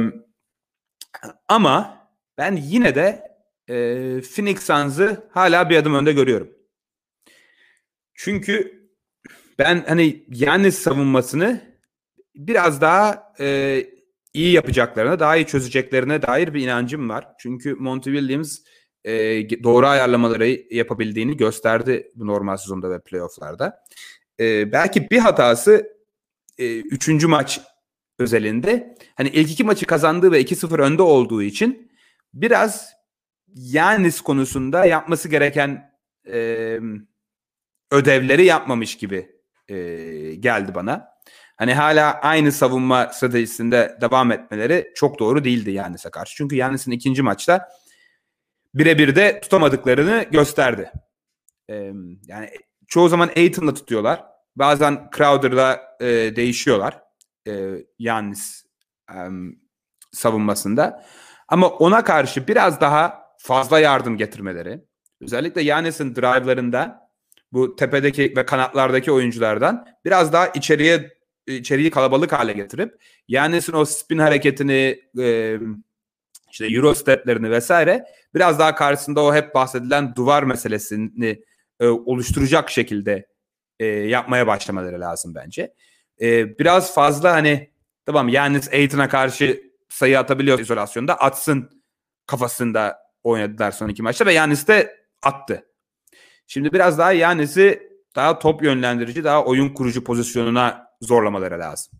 ama ben yine de e, Phoenix Suns'ı hala bir adım önde görüyorum. Çünkü ben hani Yanis savunmasını biraz daha e, iyi yapacaklarına, daha iyi çözeceklerine dair bir inancım var. Çünkü Monty Williams e, doğru ayarlamaları yapabildiğini gösterdi bu normal sezonda ve playofflarda. E, belki bir hatası e, üçüncü maç özelinde hani ilk iki maçı kazandığı ve 2-0 önde olduğu için biraz Yanis konusunda yapması gereken e, ödevleri yapmamış gibi e, geldi bana. hani hala aynı savunma stratejisinde devam etmeleri çok doğru değildi Yannis'e karşı. Çünkü Yannis'in ikinci maçta birebir de tutamadıklarını gösterdi. Ee, yani çoğu zaman Aiton'la tutuyorlar. Bazen Crowder'la e, değişiyorlar. E, Yannis e, savunmasında. Ama ona karşı biraz daha fazla yardım getirmeleri. Özellikle Yannis'in drive'larında bu tepedeki ve kanatlardaki oyunculardan biraz daha içeriye içeriği kalabalık hale getirip Yannis'in o spin hareketini e, işte Euro steplerini vesaire biraz daha karşısında o hep bahsedilen duvar meselesini e, oluşturacak şekilde e, yapmaya başlamaları lazım bence. E, biraz fazla hani tamam Yannis Aiton'a karşı sayı atabiliyor izolasyonda atsın kafasında oynadılar son iki maçta ve Yannis de attı. Şimdi biraz daha Yannis'i daha top yönlendirici, daha oyun kurucu pozisyonuna zorlamaları lazım.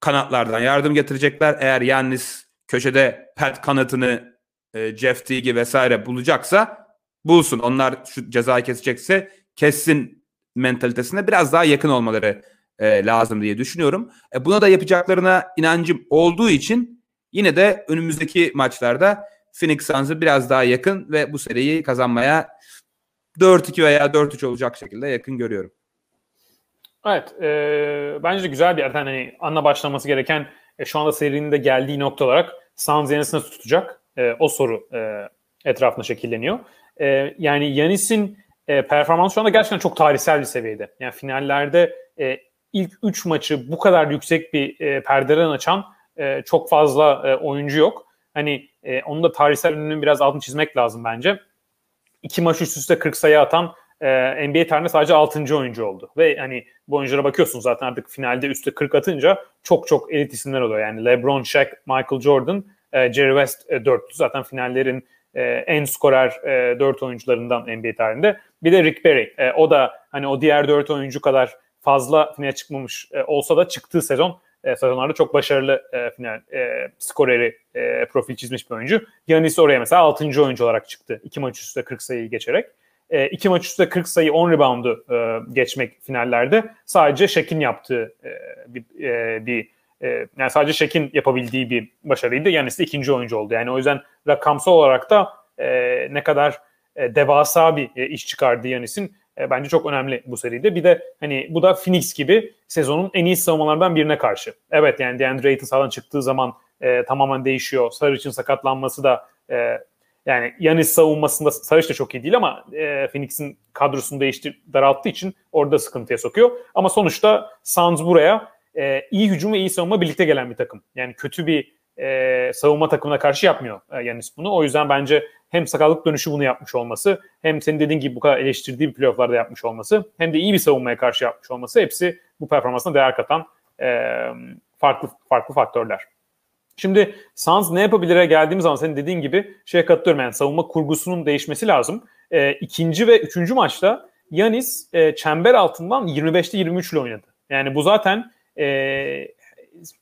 Kanatlardan yardım getirecekler. Eğer Yannis köşede pet kanatını e, Jeff Teague'i vesaire bulacaksa bulsun. Onlar şu cezayı kesecekse kessin mentalitesine biraz daha yakın olmaları e, lazım diye düşünüyorum. E, buna da yapacaklarına inancım olduğu için yine de önümüzdeki maçlarda Phoenix Suns'ı biraz daha yakın ve bu seriyi kazanmaya 4-2 veya 4-3 olacak şekilde yakın görüyorum. Evet. E, bence güzel bir yerden hani anla başlaması gereken e, şu anda serinin de geldiği nokta olarak Suns Yanis'i nasıl tutacak? E, o soru e, etrafında şekilleniyor. E, yani Yanis'in e, performansı şu anda gerçekten çok tarihsel bir seviyede. Yani finallerde e, ilk 3 maçı bu kadar yüksek bir e, perdeden açan e, çok fazla e, oyuncu yok. Hani e, onun da tarihsel ününün biraz altını çizmek lazım bence. İki maç üst üste 40 sayı atan e, NBA tarihinde sadece 6. oyuncu oldu. Ve hani bu oyunculara bakıyorsun zaten artık finalde üstte 40 atınca çok çok elit isimler oluyor. Yani LeBron, Shaq, Michael Jordan, e, Jerry West e, dörtlü. Zaten finallerin e, en skorer e, 4 oyuncularından NBA tarihinde. Bir de Rick Barry. E, o da hani o diğer 4 oyuncu kadar fazla finale çıkmamış e, olsa da çıktığı sezon e, sezonlarda çok başarılı e, final e, skoreri e, profil çizmiş bir oyuncu. Yanis oraya mesela 6. oyuncu olarak çıktı. 2 maç üstte 40 sayıyı geçerek. 2 e, maç üstte 40 sayı 10 reboundu e, geçmek finallerde sadece Şek'in yaptığı e, bir, e, bir e, yani sadece Şek'in yapabildiği bir başarıydı. Yanis de ikinci oyuncu oldu. Yani o yüzden rakamsal olarak da e, ne kadar e, devasa bir e, iş çıkardı Yanis'in e, bence çok önemli bu seride. Bir de hani bu da Phoenix gibi sezonun en iyi savunmalardan birine karşı. Evet yani DeAndre Ayton sağdan çıktığı zaman e, tamamen değişiyor. Sarıç'ın sakatlanması da e, yani Yanis savunmasında Sarıç da çok iyi değil ama e, Phoenix'in kadrosunu değiştir daralttığı için orada sıkıntıya sokuyor. Ama sonuçta Suns buraya e, iyi hücum ve iyi savunma birlikte gelen bir takım. Yani kötü bir e, savunma takımına karşı yapmıyor e, Yanis bunu. O yüzden bence hem sakatlık dönüşü bunu yapmış olması hem senin dediğin gibi bu kadar eleştirdiği bir playofflarda yapmış olması hem de iyi bir savunmaya karşı yapmış olması hepsi bu performansına değer katan e, farklı farklı faktörler. Şimdi Suns ne yapabilire geldiğimiz zaman senin dediğin gibi şeye katılıyorum yani savunma kurgusunun değişmesi lazım. E, ikinci ve üçüncü maçta Yanis e, çember altından 25'te 23 ile oynadı. Yani bu zaten e,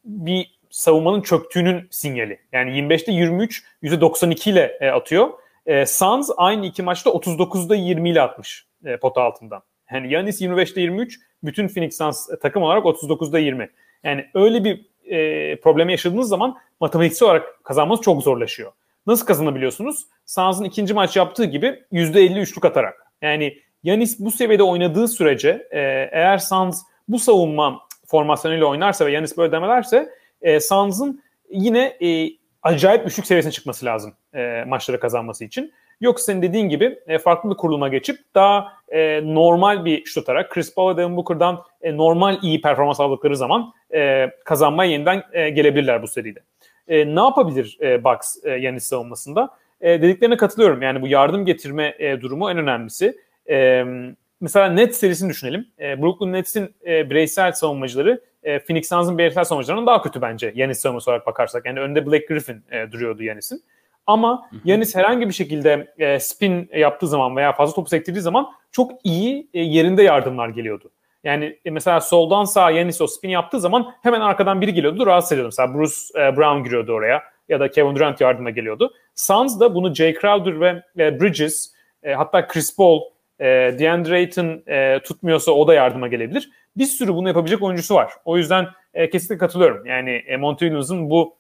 bir savunmanın çöktüğünün sinyali. Yani 25'te 23 %92 ile e, atıyor. E, Suns aynı iki maçta 39'da 20 ile atmış e, pota altından. Yani Yanis 25'te 23, bütün Phoenix Suns e, takım olarak 39'da 20. Yani öyle bir e, problemi yaşadığınız zaman matematiksel olarak kazanmanız çok zorlaşıyor. Nasıl kazanabiliyorsunuz? Suns'ın ikinci maç yaptığı gibi %50 üçlük atarak. Yani Yanis bu seviyede oynadığı sürece e, eğer Suns bu savunma formasyonuyla oynarsa ve Yanis böyle demelerse e, Suns'ın yine e, acayip üçlük seviyesine çıkması lazım e, maçları kazanması için. Yoksa senin dediğin gibi e, farklı bir kuruluma geçip daha e, normal bir şut atarak Chris Paul ve Devin Booker'dan e, normal iyi performans aldıkları zaman e, kazanmaya yeniden e, gelebilirler bu seride. E, ne yapabilir e, Bucks e, Yanis savunmasında? E, dediklerine katılıyorum. Yani bu yardım getirme e, durumu en önemlisi. E, mesela Nets serisini düşünelim. E, Brooklyn Nets'in e, bireysel savunmacıları e, Phoenix Suns'ın bireysel savunmacılarından daha kötü bence Yanis savunması olarak bakarsak. Yani önde Blake Griffin e, duruyordu Yanis'in. Ama Yanis herhangi bir şekilde e, spin yaptığı zaman veya fazla topu sektirdiği zaman çok iyi e, yerinde yardımlar geliyordu. Yani e, mesela soldan sağa Yanis o spin yaptığı zaman hemen arkadan biri geliyordu rahatsız ediyordu. Mesela Bruce e, Brown giriyordu oraya ya da Kevin Durant yardıma geliyordu. Suns da bunu Jay Crowder ve e, Bridges e, hatta Chris Paul E, DeAndre Ayton e, tutmuyorsa o da yardıma gelebilir. Bir sürü bunu yapabilecek oyuncusu var. O yüzden e, kesinlikle katılıyorum. Yani e, Monty Williams'ın bu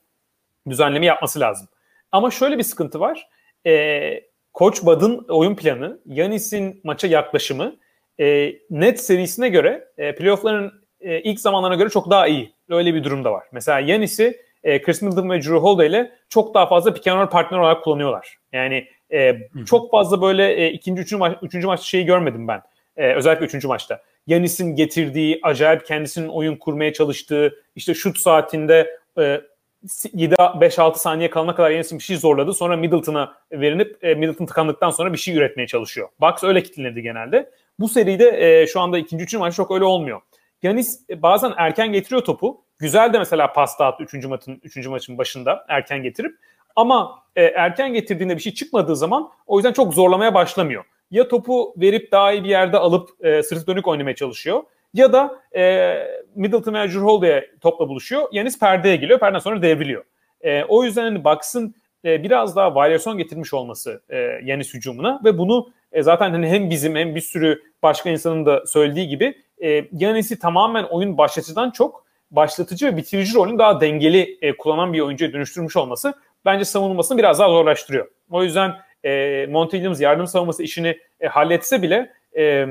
düzenleme yapması lazım. Ama şöyle bir sıkıntı var. E, Koç Bud'ın oyun planı, Yanis'in maça yaklaşımı e, net serisine göre e, playoff'ların e, ilk zamanlarına göre çok daha iyi. Öyle bir durum da var. Mesela Yanis'i e, Chris Middleton ve Drew Holiday ile çok daha fazla pick and roll partner olarak kullanıyorlar. Yani e, çok fazla böyle e, ikinci, üçüncü, maç, üçüncü maç şeyi görmedim ben. E, özellikle üçüncü maçta. Yanis'in getirdiği, acayip kendisinin oyun kurmaya çalıştığı, işte şut saatinde e, 5-6 saniye kalana kadar Yanis'in bir şey zorladı. Sonra Middleton'a verilip e, Middleton tıkandıktan sonra bir şey üretmeye çalışıyor. Bucks öyle kilitlenirdi genelde. Bu seride e, şu anda ikinci, üçüncü maç çok öyle olmuyor. Yanis e, bazen erken getiriyor topu. Güzel de mesela pas dağıttı üçüncü maçın, üçüncü maçın başında erken getirip. Ama e, erken getirdiğinde bir şey çıkmadığı zaman o yüzden çok zorlamaya başlamıyor. Ya topu verip daha iyi bir yerde alıp e, sırtı dönük oynamaya çalışıyor. Ya da e, Middleton veya Jrue topla buluşuyor. Yanis perdeye geliyor. Perdeden sonra devriliyor. E, o yüzden hani Bucks'ın e, biraz daha varyasyon getirmiş olması e, Yanis hücumuna ve bunu e, zaten hani hem bizim hem bir sürü başka insanın da söylediği gibi e, Yanis'i tamamen oyun başlatıcıdan çok başlatıcı ve bitirici rolünü daha dengeli e, kullanan bir oyuncuya dönüştürmüş olması bence savunulmasını biraz daha zorlaştırıyor. O yüzden e, Monty Williams yardım savunması işini e, halletse bile e,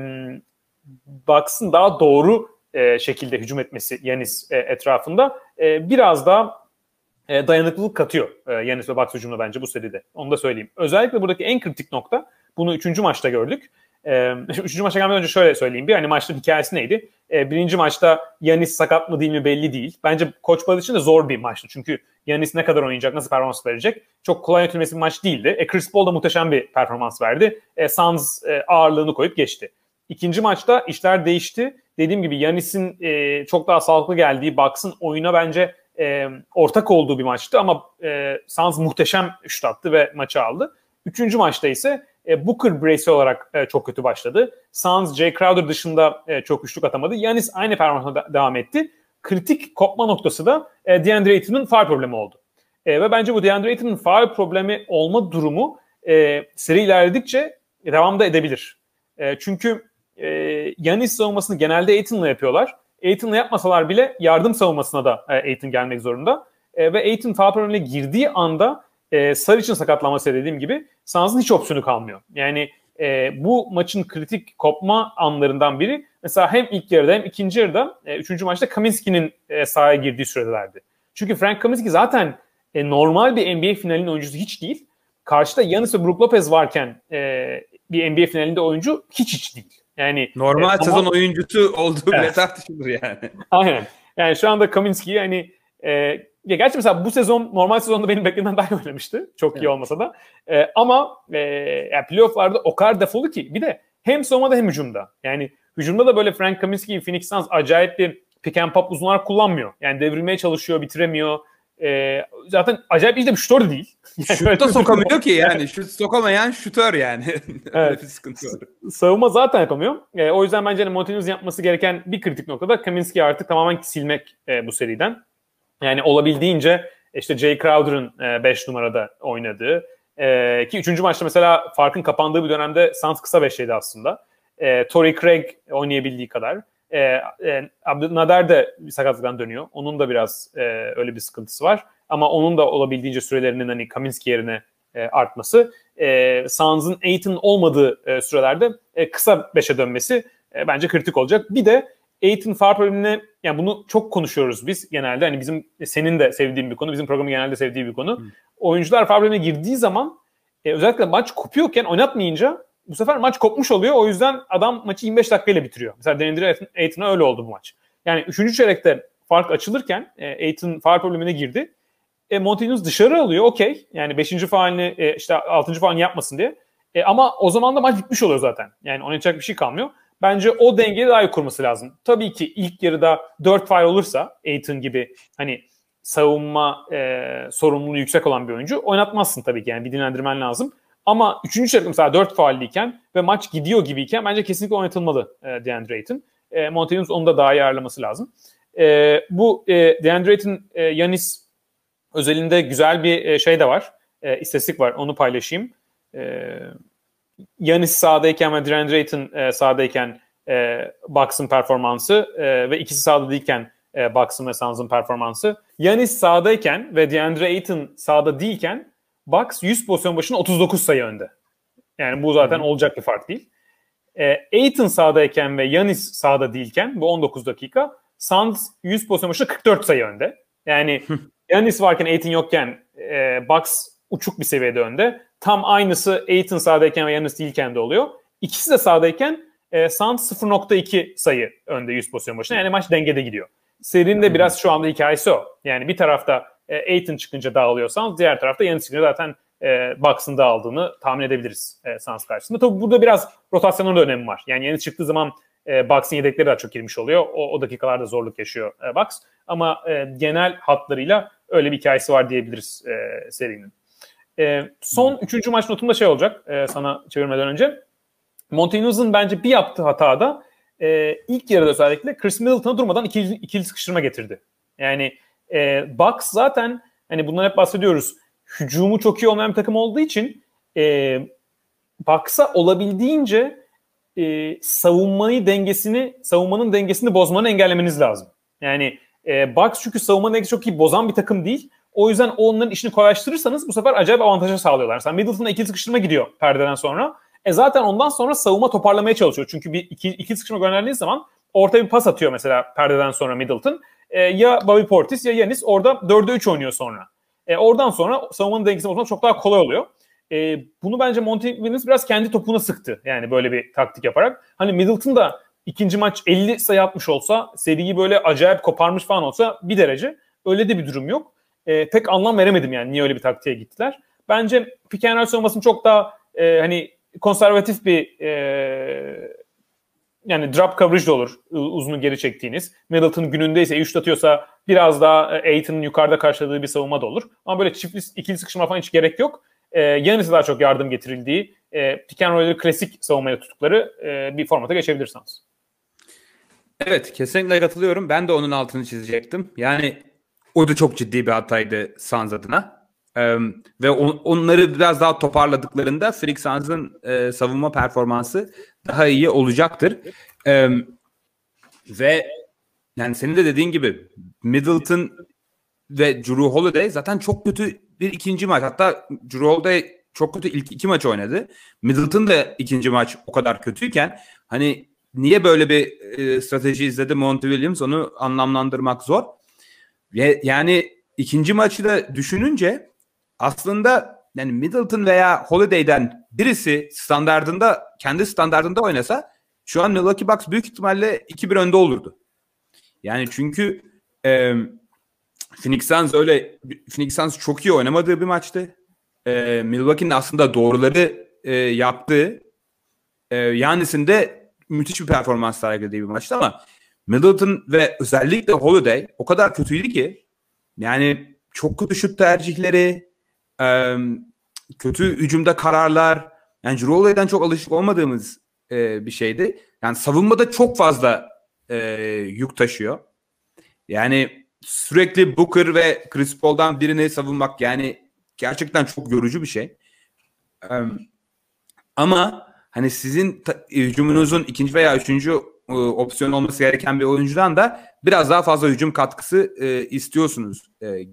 Bucks'ın daha doğru e, şekilde hücum etmesi Yanis e, etrafında e, biraz daha e, dayanıklılık katıyor e, Yanis ve Bucks hücumuna bence bu seride. Onu da söyleyeyim. Özellikle buradaki en kritik nokta bunu üçüncü maçta gördük. E, <laughs> üçüncü maça gelmeden önce şöyle söyleyeyim. Bir hani maçın hikayesi neydi? E, birinci maçta Yanis sakat mı değil mi belli değil. Bence Koç için de zor bir maçtı. Çünkü Yanis ne kadar oynayacak, nasıl performans verecek? Çok kolay yönetilmesi bir maç değildi. E, Chris Paul da muhteşem bir performans verdi. E, Suns e, ağırlığını koyup geçti. İkinci maçta işler değişti. Dediğim gibi Yanis'in e, çok daha sağlıklı geldiği, Bucks'ın oyuna bence e, ortak olduğu bir maçtı ama e, Suns muhteşem şut attı ve maçı aldı. Üçüncü maçta ise e, Booker bireysel olarak e, çok kötü başladı. Suns, Jay Crowder dışında e, çok üçlük atamadı. Yanis aynı performansla da, devam etti. Kritik kopma noktası da e, DeAndre Ayton'un faal problemi oldu. E, ve bence bu DeAndre Ayton'un faal problemi olma durumu e, seri ilerledikçe devam da edebilir. E, çünkü e, Yanis savunmasını genelde Ayton'la yapıyorlar. Ayton'la yapmasalar bile yardım savunmasına da e, Ayton gelmek zorunda. E, ve Ayton foul problemine girdiği anda e, Saric'in sakatlanması dediğim gibi Suns'ın hiç opsiyonu kalmıyor. Yani e, bu maçın kritik kopma anlarından biri mesela hem ilk yarıda hem ikinci yarıda e, üçüncü maçta Kaminski'nin e, sahaya girdiği sürelerdi. Çünkü Frank Kaminski zaten e, normal bir NBA finalinin oyuncusu hiç değil. Karşıda Yanis ve Brook Lopez varken e, bir NBA finalinde oyuncu hiç hiç değil. Yani normal e, sezon oyuncusu olduğu evet. bile tartışılır yani. <laughs> Aynen. Yani şu anda Kaminski hani e, ya gerçi mesela bu sezon normal sezonda benim beklediğimden daha iyi oynamıştı. Çok evet. iyi olmasa da. E, ama e, yani playofflarda o kadar defolu ki bir de hem savunmada hem hücumda. Yani hücumda da böyle Frank Kaminski, Phoenix Suns acayip bir pick and pop uzunlar kullanmıyor. Yani devrilmeye çalışıyor, bitiremiyor. E, zaten acayip de bir şutör değil. Yani Şut da sokamıyor ki yani. Şut sokamayan şutör yani. <laughs> evet. bir sıkıntı var. Savunma zaten yapamıyor. E, o yüzden bence hani Montanez yapması gereken bir kritik noktada Kaminski'yi artık tamamen silmek e, bu seriden. Yani olabildiğince işte Jay Crowder'ın 5 e, numarada oynadığı e, ki 3. maçta mesela farkın kapandığı bir dönemde Suns kısa 5'teydi aslında. E, Torrey Craig oynayabildiği kadar. E, e, Abdülnader de sakatlıktan dönüyor. Onun da biraz e, öyle bir sıkıntısı var. Ama onun da olabildiğince sürelerinin hani Kaminski yerine e, artması. E, Suns'ın Aiton olmadığı e, sürelerde e, kısa 5'e dönmesi e, bence kritik olacak. Bir de Aiton far problemine yani bunu çok konuşuyoruz biz genelde. Hani bizim senin de sevdiğin bir konu, bizim programı genelde sevdiği bir konu. Hmm. Oyuncular far problemine girdiği zaman e, özellikle maç kopuyorken oynatmayınca bu sefer maç kopmuş oluyor. O yüzden adam maçı 25 dakikayla bitiriyor. Mesela Denendire Aiton'a öyle oldu bu maç. Yani 3. çeyrekte fark açılırken e, Aiton far problemine girdi. E, Montinus dışarı alıyor okey. Yani 5. faalini e, işte 6. faalini yapmasın diye. E, ama o zaman da maç bitmiş oluyor zaten. Yani oynayacak bir şey kalmıyor. Bence o dengeyi daha iyi kurması lazım. Tabii ki ilk yarıda 4 faal olursa Aiton gibi hani savunma e, sorumluluğu yüksek olan bir oyuncu oynatmazsın tabii ki. Yani bir dinlendirmen lazım. Ama 3. çeyrek mesela 4 faalliyken ve maç gidiyor gibiyken bence kesinlikle oynatılmalı e, DeAndre Ayton. E, Montanus onu da daha iyi ayarlaması lazım. E, bu e, DeAndre Ayton, e, Yanis özelinde güzel bir e, şey de var. E, istatistik var. Onu paylaşayım. E, Yanis sahadayken ve DeAndre Ayton e, sahadayken e, Bucks'ın performansı e, ve ikisi sahada değilken e, Bucks'ın ve Suns'ın performansı. Yanis sahadayken ve DeAndre Ayton sahada değilken Bucks 100 pozisyon başına 39 sayı önde. Yani bu zaten olacak bir fark değil. E, Ayton sahadayken ve Yanis sahada değilken bu 19 dakika Suns 100 pozisyon başına 44 sayı önde. Yani Yanis varken Ayton yokken e, Bucks uçuk bir seviyede önde. Tam aynısı Ayton sahadayken ve Yanis değilken de oluyor. İkisi de sahadayken e, Suns 0.2 sayı önde 100 pozisyon başına. Yani maç dengede gidiyor. Serinin de biraz şu anda hikayesi o. Yani bir tarafta e, Ayton çıkınca dağılıyorsanız diğer tarafta Yanis çıkınca zaten e, Bucks'ın dağıldığını tahmin edebiliriz e, Suns karşısında. Tabii burada biraz rotasyonun da önemi var. Yani Yanis çıktığı zaman e, Bucks'ın yedekleri daha çok girmiş oluyor. O, o dakikalarda zorluk yaşıyor e, Bucks. Ama e, genel hatlarıyla öyle bir hikayesi var diyebiliriz e, serinin. E, son üçüncü maç notumda şey olacak e, sana çevirmeden önce. Montaigne'ın bence bir yaptığı hatada e, ilk yarıda özellikle Chris Middleton'a durmadan ikili, ikili sıkıştırma getirdi. Yani e, Bucks zaten hani bundan hep bahsediyoruz. Hücumu çok iyi olmayan bir takım olduğu için e, Bucks'a olabildiğince e, savunmayı dengesini, savunmanın dengesini bozmanı engellemeniz lazım. Yani e, Bucks çünkü savunma dengesi çok iyi bozan bir takım değil. O yüzden onların işini kolaylaştırırsanız bu sefer acayip avantaja sağlıyorlar. Mesela Middleton'a ikili sıkıştırma gidiyor perdeden sonra. E zaten ondan sonra savunma toparlamaya çalışıyor. Çünkü bir iki, iki sıkışma gönderdiği zaman ortaya bir pas atıyor mesela perdeden sonra Middleton. E, ya Bobby Portis ya Yanis orada 4'e 3 oynuyor sonra. E, oradan sonra savunmanın dengesini bozmak çok daha kolay oluyor. E, bunu bence Monty Williams biraz kendi topuna sıktı. Yani böyle bir taktik yaparak. Hani Middleton da ikinci maç 50 sayı atmış olsa, seriyi böyle acayip koparmış falan olsa bir derece. Öyle de bir durum yok. E, pek anlam veremedim yani niye öyle bir taktiğe gittiler. Bence pick and roll savunmasını çok daha e, hani konservatif bir e, yani drop coverage de olur uzunu geri çektiğiniz. Middleton günündeyse 3 atıyorsa biraz daha e, Aiton'un yukarıda karşıladığı bir savunma da olur. Ama böyle çiftli ikili sıkışma falan hiç gerek yok. E, Yanis'e daha çok yardım getirildiği e, pick and klasik savunmaya tuttukları e, bir formata geçebilirsiniz. Evet kesinlikle katılıyorum. Ben de onun altını çizecektim. Yani o da çok ciddi bir hataydı Suns adına. Ee, ve on, onları biraz daha toparladıklarında Phoenix Suns'ın e, savunma performansı daha iyi olacaktır. Ee, ve yani senin de dediğin gibi Middleton ve Drew Holiday zaten çok kötü bir ikinci maç. Hatta Drew Holiday çok kötü ilk iki maç oynadı. Middleton da ikinci maç o kadar kötüyken hani niye böyle bir e, strateji izledi Monty Williams onu anlamlandırmak zor. Ve yani ikinci maçı da düşününce aslında yani Middleton veya Holiday'den birisi standardında kendi standardında oynasa şu an Milwaukee Bucks büyük ihtimalle 2-1 önde olurdu. Yani çünkü e, Phoenix Suns öyle Phoenix Suns çok iyi oynamadığı bir maçtı. E, Milwaukee'nin aslında doğruları e, yaptığı e, Yanis'in de müthiş bir performans sergilediği bir maçtı ama Middleton ve özellikle Holiday o kadar kötüydü ki yani çok kötü şut tercihleri, e, kötü hücumda kararlar. Yani Drew çok alışık olmadığımız e, bir şeydi. Yani savunmada çok fazla e, yük taşıyor. Yani sürekli Booker ve Chris Paul'dan birini savunmak yani gerçekten çok yorucu bir şey. E, ama hani sizin ta, hücumunuzun ikinci veya üçüncü e, opsiyon olması gereken bir oyuncudan da biraz daha fazla hücum katkısı e, istiyorsunuz. E,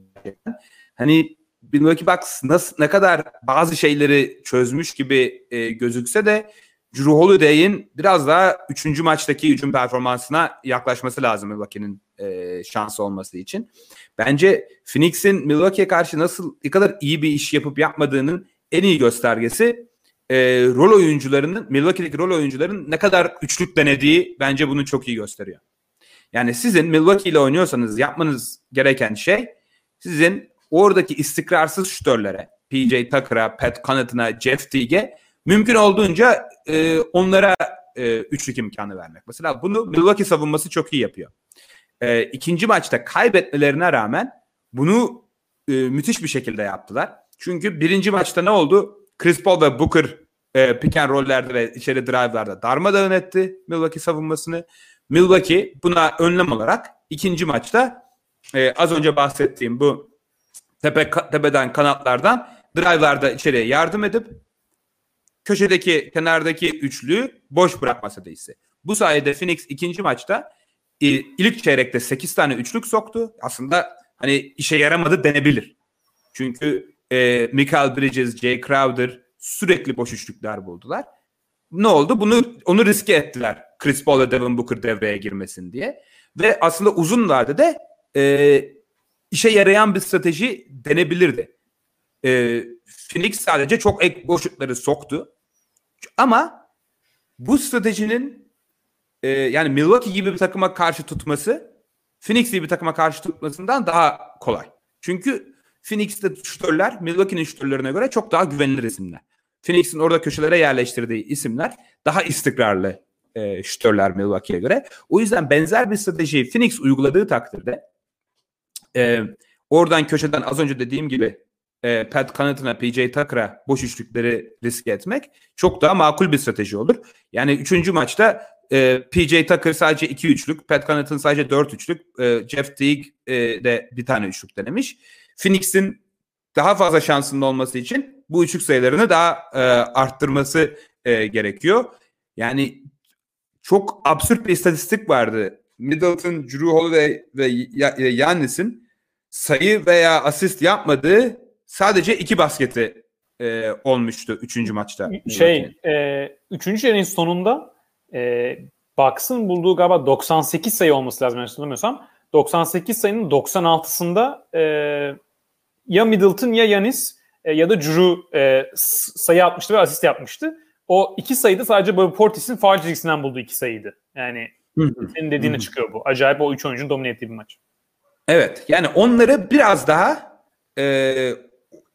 hani Milwaukee Bucks nasıl, ne kadar bazı şeyleri çözmüş gibi e, gözükse de Drew Holiday'in biraz daha üçüncü maçtaki hücum performansına yaklaşması lazım Milwaukee'nin e, şansı olması için. Bence Phoenix'in Milwaukee'ye karşı nasıl ne kadar iyi bir iş yapıp yapmadığının en iyi göstergesi e, rol oyuncularının Milwaukee'deki rol oyuncuların ne kadar üçlük denediği bence bunu çok iyi gösteriyor. Yani sizin Milwaukee ile oynuyorsanız yapmanız gereken şey sizin oradaki istikrarsız şütörlere PJ Tucker'a, Pat Connaughton'a, Jeff Teague'e mümkün olduğunca e, onlara e, üçlük imkanı vermek. Mesela bunu Milwaukee savunması çok iyi yapıyor. E, ikinci maçta kaybetmelerine rağmen bunu e, müthiş bir şekilde yaptılar. Çünkü birinci maçta ne oldu? Chris Paul ve Booker e, pick and roll'lerde ve içeri drive'larda darmadağın etti Milwaukee savunmasını. Milwaukee buna önlem olarak ikinci maçta e, az önce bahsettiğim bu tepe tepeden kanatlardan drive'larda içeriye yardım edip köşedeki kenardaki üçlüyü boş bırakma stratejisi. Bu sayede Phoenix ikinci maçta ilk çeyrekte 8 tane üçlük soktu. Aslında hani işe yaramadı denebilir. Çünkü e, Michael Bridges, Jay Crowder sürekli boş üçlükler buldular. Ne oldu? Bunu onu riske ettiler. Chris Paul ve Devin Booker devreye girmesin diye. Ve aslında uzun vadede e, işe yarayan bir strateji denebilirdi. E, Phoenix sadece çok ek boşlukları soktu. Ama bu stratejinin e, yani Milwaukee gibi bir takıma karşı tutması Phoenix gibi bir takıma karşı tutmasından daha kolay. Çünkü Phoenix'te şutörler Milwaukee'nin şutörlerine göre çok daha güvenilir isimler. Phoenix'in orada köşelere yerleştirdiği isimler daha istikrarlı e, şutörler Milwaukee'ye göre. O yüzden benzer bir stratejiyi Phoenix uyguladığı takdirde e, oradan köşeden az önce dediğim gibi e, Pat Connaughton'a, PJ Tucker'a boş üçlükleri riske etmek çok daha makul bir strateji olur. Yani üçüncü maçta e, PJ Tucker sadece iki üçlük, Pat Connaughton sadece dört üçlük, e, Jeff Teague e, de bir tane üçlük denemiş. Phoenix'in daha fazla şansının olması için bu üçlük sayılarını daha e, arttırması e, gerekiyor. Yani çok absürt bir istatistik vardı. Middleton, Drew Holiday ve Yannis'in sayı veya asist yapmadığı sadece iki basketi e, olmuştu üçüncü maçta. Şey, e, üçüncü yarının sonunda e, Bucks'ın bulduğu galiba 98 sayı olması lazım hatırlamıyorsam. 98 sayının 96'sında e, ya Middleton ya Yanis e, ya da Drew e, sayı atmıştı ve asist yapmıştı. O iki sayıda sadece Bobby Portis'in faal çizgisinden bulduğu iki sayıydı. Yani senin dediğine çıkıyor bu. Acayip o üç oyuncunun domine ettiği bir maç. Evet yani onları biraz daha e,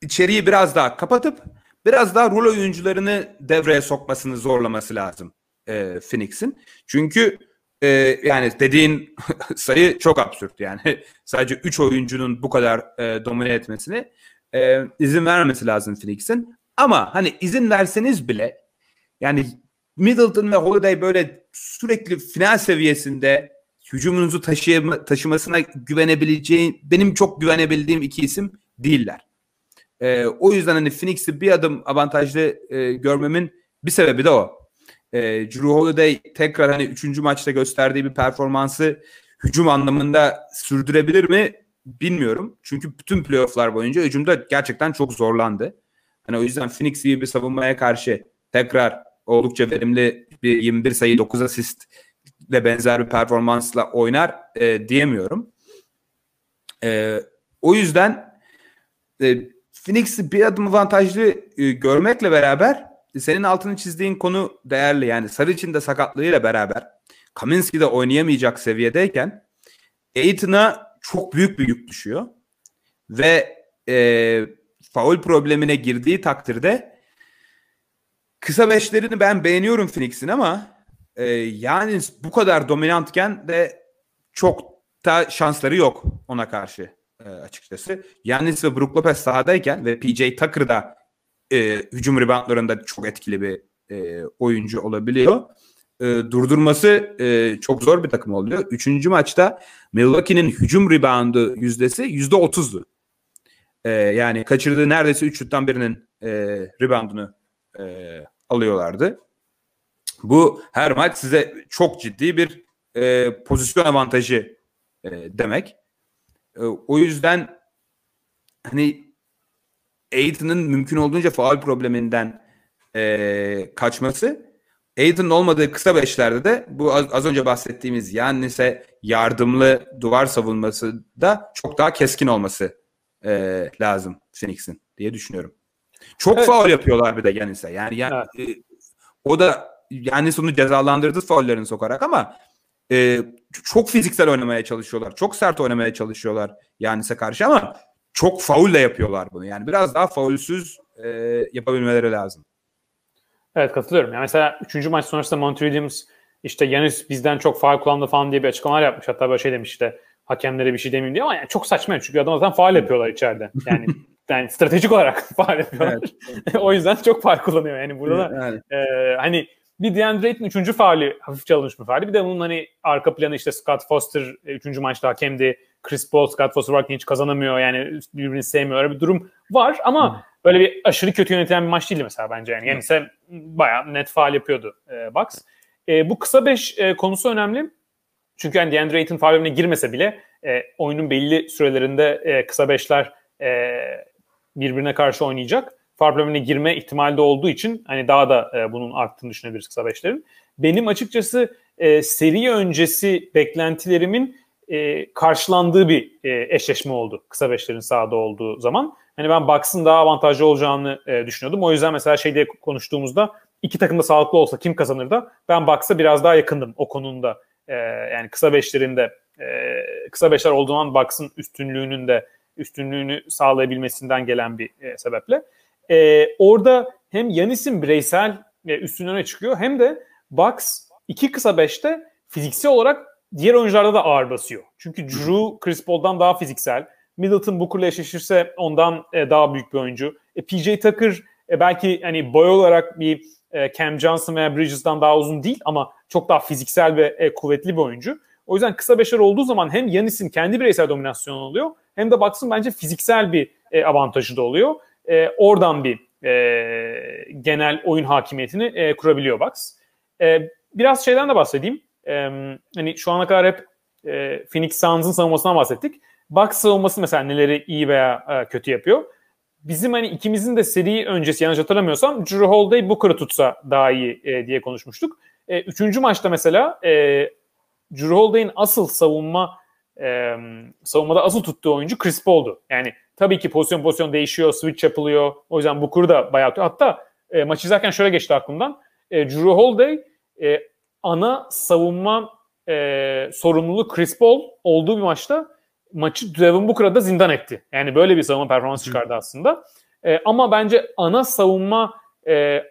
içeriği biraz daha kapatıp biraz daha rol oyuncularını devreye sokmasını zorlaması lazım e, Phoenix'in. Çünkü e, yani dediğin <laughs> sayı çok absürt yani. <laughs> Sadece 3 oyuncunun bu kadar e, domine etmesini e, izin vermesi lazım Phoenix'in. Ama hani izin verseniz bile yani Middleton ve Holiday böyle sürekli final seviyesinde hücumunuzu taşıyama, taşımasına güvenebileceğin benim çok güvenebildiğim iki isim değiller. E, o yüzden hani Phoenix'i bir adım avantajlı e, görmemin bir sebebi de o. E, Drew Holiday tekrar hani üçüncü maçta gösterdiği bir performansı hücum anlamında sürdürebilir mi bilmiyorum. Çünkü bütün playofflar boyunca hücumda gerçekten çok zorlandı. Hani o yüzden Phoenix gibi bir savunmaya karşı tekrar oldukça verimli bir 21 sayı 9 asist ve benzer bir performansla oynar e, diyemiyorum. E, o yüzden e, Phoenix'i bir adım avantajlı e, görmekle beraber senin altını çizdiğin konu değerli. Yani Sarıç'ın da sakatlığıyla beraber Kaminski de oynayamayacak seviyedeyken Aiton'a çok büyük bir yük düşüyor. Ve e, faul problemine girdiği takdirde kısa beşlerini ben beğeniyorum Phoenix'in ama e, yani bu kadar dominantken de çok da şansları yok ona karşı e, açıkçası. Yanis ve Brook Lopez sahadayken ve PJ Tucker da e, hücum reboundlarında çok etkili bir e, oyuncu olabiliyor. E, durdurması e, çok zor bir takım oluyor. Üçüncü maçta Milwaukee'nin hücum reboundu yüzdesi yüzde otuzdu. E, yani kaçırdığı neredeyse üç şuttan birinin e, reboundunu e, alıyorlardı. Bu her maç size çok ciddi bir e, pozisyon avantajı e, demek. E, o yüzden hani Aiton'un mümkün olduğunca faal probleminden e, kaçması Aiton'un olmadığı kısa beşlerde de bu az, az önce bahsettiğimiz Yannis'e yardımlı duvar savunması da çok daha keskin olması e, lazım Phoenix'in diye düşünüyorum. Çok evet. faul yapıyorlar bir de Yannis'e. Yani, yani evet. e, o da Yannis onu cezalandırdı faullerini sokarak ama e, çok fiziksel oynamaya çalışıyorlar. Çok sert oynamaya çalışıyorlar Yannis'e karşı ama çok faulle yapıyorlar bunu. Yani biraz daha faulsüz e, yapabilmeleri lazım. Evet katılıyorum. Yani mesela 3. maç sonrasında Monty Williams işte Yanis bizden çok faal kullandı falan diye bir açıklamalar yapmış. Hatta böyle şey demiş işte hakemlere bir şey demeyeyim diye ama yani çok saçma çünkü adam zaten faal yapıyorlar içeride. Yani <laughs> yani stratejik olarak <laughs> faal yapıyorlar. Evet. <laughs> o yüzden çok faal kullanıyor. Yani burada da yani. e, hani bir DeAndre Ayton 3. faali hafifçe alınmış bir faali. Bir de bunun hani arka planı işte Scott Foster 3. maçta hakemdi. Chris Paul, Scott Foster varken hiç kazanamıyor. Yani birbirini sevmiyor. Öyle bir durum var ama Hı. böyle bir aşırı kötü yönetilen bir maç değil mesela bence. Yani, yani ise bayağı net faal yapıyordu e, Bucks. E, bu kısa beş e, konusu önemli. Çünkü yani DeAndre Ayton faal girmese bile e, oyunun belli sürelerinde e, kısa beşler e, birbirine karşı oynayacak. Farm girme ihtimali de olduğu için hani daha da e, bunun arttığını düşünebiliriz kısa beşlerin. Benim açıkçası e, seri öncesi beklentilerimin e, karşılandığı bir e, eşleşme oldu kısa beşlerin sahada olduğu zaman. Hani ben Bucks'ın daha avantajlı olacağını e, düşünüyordum. O yüzden mesela şeyde konuştuğumuzda iki takım da sağlıklı olsa kim kazanır da ben Bucks'a biraz daha yakındım o konunda. E, yani kısa beşlerinde e, kısa beşler olduğu zaman Bucks'ın üstünlüğünün de üstünlüğünü sağlayabilmesinden gelen bir e, sebeple. E, orada hem Yanis'in bireysel e, üstünlüğüne çıkıyor hem de Bucks iki kısa beşte fiziksel olarak diğer oyuncularda da ağır basıyor. Çünkü Drew Chris Paul'dan daha fiziksel. Middleton Booker'la eşleşirse ondan e, daha büyük bir oyuncu. E, PJ Tucker e, belki hani boy olarak bir e, Cam Johnson veya Bridges'dan daha uzun değil ama çok daha fiziksel ve e, kuvvetli bir oyuncu. O yüzden kısa beşer olduğu zaman hem Yanis'in kendi bireysel dominasyonu oluyor hem de Bucks'ın bence fiziksel bir e, avantajı da oluyor. E, oradan bir e, genel oyun hakimiyetini e, kurabiliyor Bucks. E, biraz şeyden de bahsedeyim. E, hani şu ana kadar hep e, Phoenix Suns'ın savunmasından bahsettik. Bucks savunması mesela neleri iyi veya e, kötü yapıyor. Bizim hani ikimizin de seri öncesi yanlış hatırlamıyorsam Drew Holiday Booker'ı tutsa daha iyi e, diye konuşmuştuk. E, üçüncü maçta mesela e, Drew Holiday'in asıl savunma e, savunmada asıl tuttuğu oyuncu Chris Paul'du. Yani tabii ki pozisyon pozisyon değişiyor, switch yapılıyor. O yüzden Booker da bayağı hatta e, maç izlerken şöyle geçti aklımdan. E, Drew Holiday e, ana savunma e, sorumluluğu Chris Paul olduğu bir maçta maçı Devin Booker'a da zindan etti. Yani böyle bir savunma performansı çıkardı aslında. E, ama bence ana savunma e,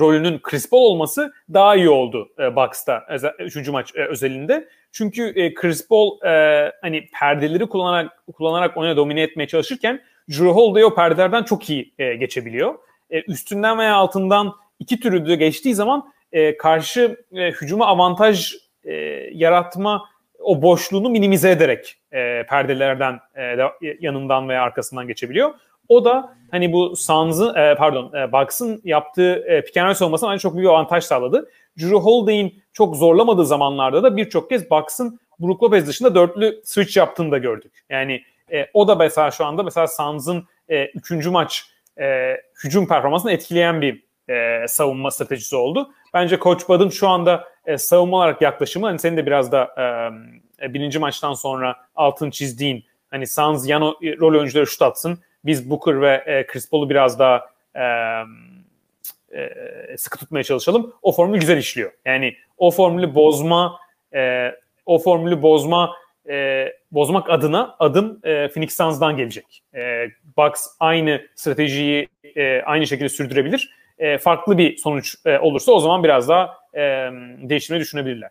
rolünün Chris Paul olması daha iyi oldu e, Bucks'ta 3. maç e, özelinde. Çünkü e, Chris Paul e, hani perdeleri kullanarak kullanarak oyuna domine etmeye çalışırken Drew Holiday o perdelerden çok iyi e, geçebiliyor. E, üstünden veya altından iki türlü de geçtiği zaman e, karşı e, hücuma avantaj e, yaratma o boşluğunu minimize ederek e, perdelerden e, yanından veya arkasından geçebiliyor. O da hani bu Suns'ın e, pardon e, Bucks'ın yaptığı e, pick and roll bence çok büyük avantaj sağladı. Drew Holiday'in çok zorlamadığı zamanlarda da birçok kez Bucks'ın Brook Lopez dışında dörtlü switch yaptığını da gördük. Yani e, o da mesela şu anda mesela Suns'ın e, üçüncü maç e, hücum performansını etkileyen bir e, savunma stratejisi oldu. Bence Coach Bud'ın şu anda e, savunma olarak yaklaşımı hani senin de biraz da e, birinci maçtan sonra altın çizdiğin hani Suns yan rol oyuncuları şut atsın. Biz Booker ve e, Chris Paul'u biraz daha e, e, sıkı tutmaya çalışalım. O formül güzel işliyor. Yani o formülü bozma e, o formülü bozma e, bozmak adına adım e, Phoenix Suns'dan gelecek. E, Bucks aynı stratejiyi e, aynı şekilde sürdürebilir. E, farklı bir sonuç e, olursa o zaman biraz daha e, değiştirmeyi düşünebilirler.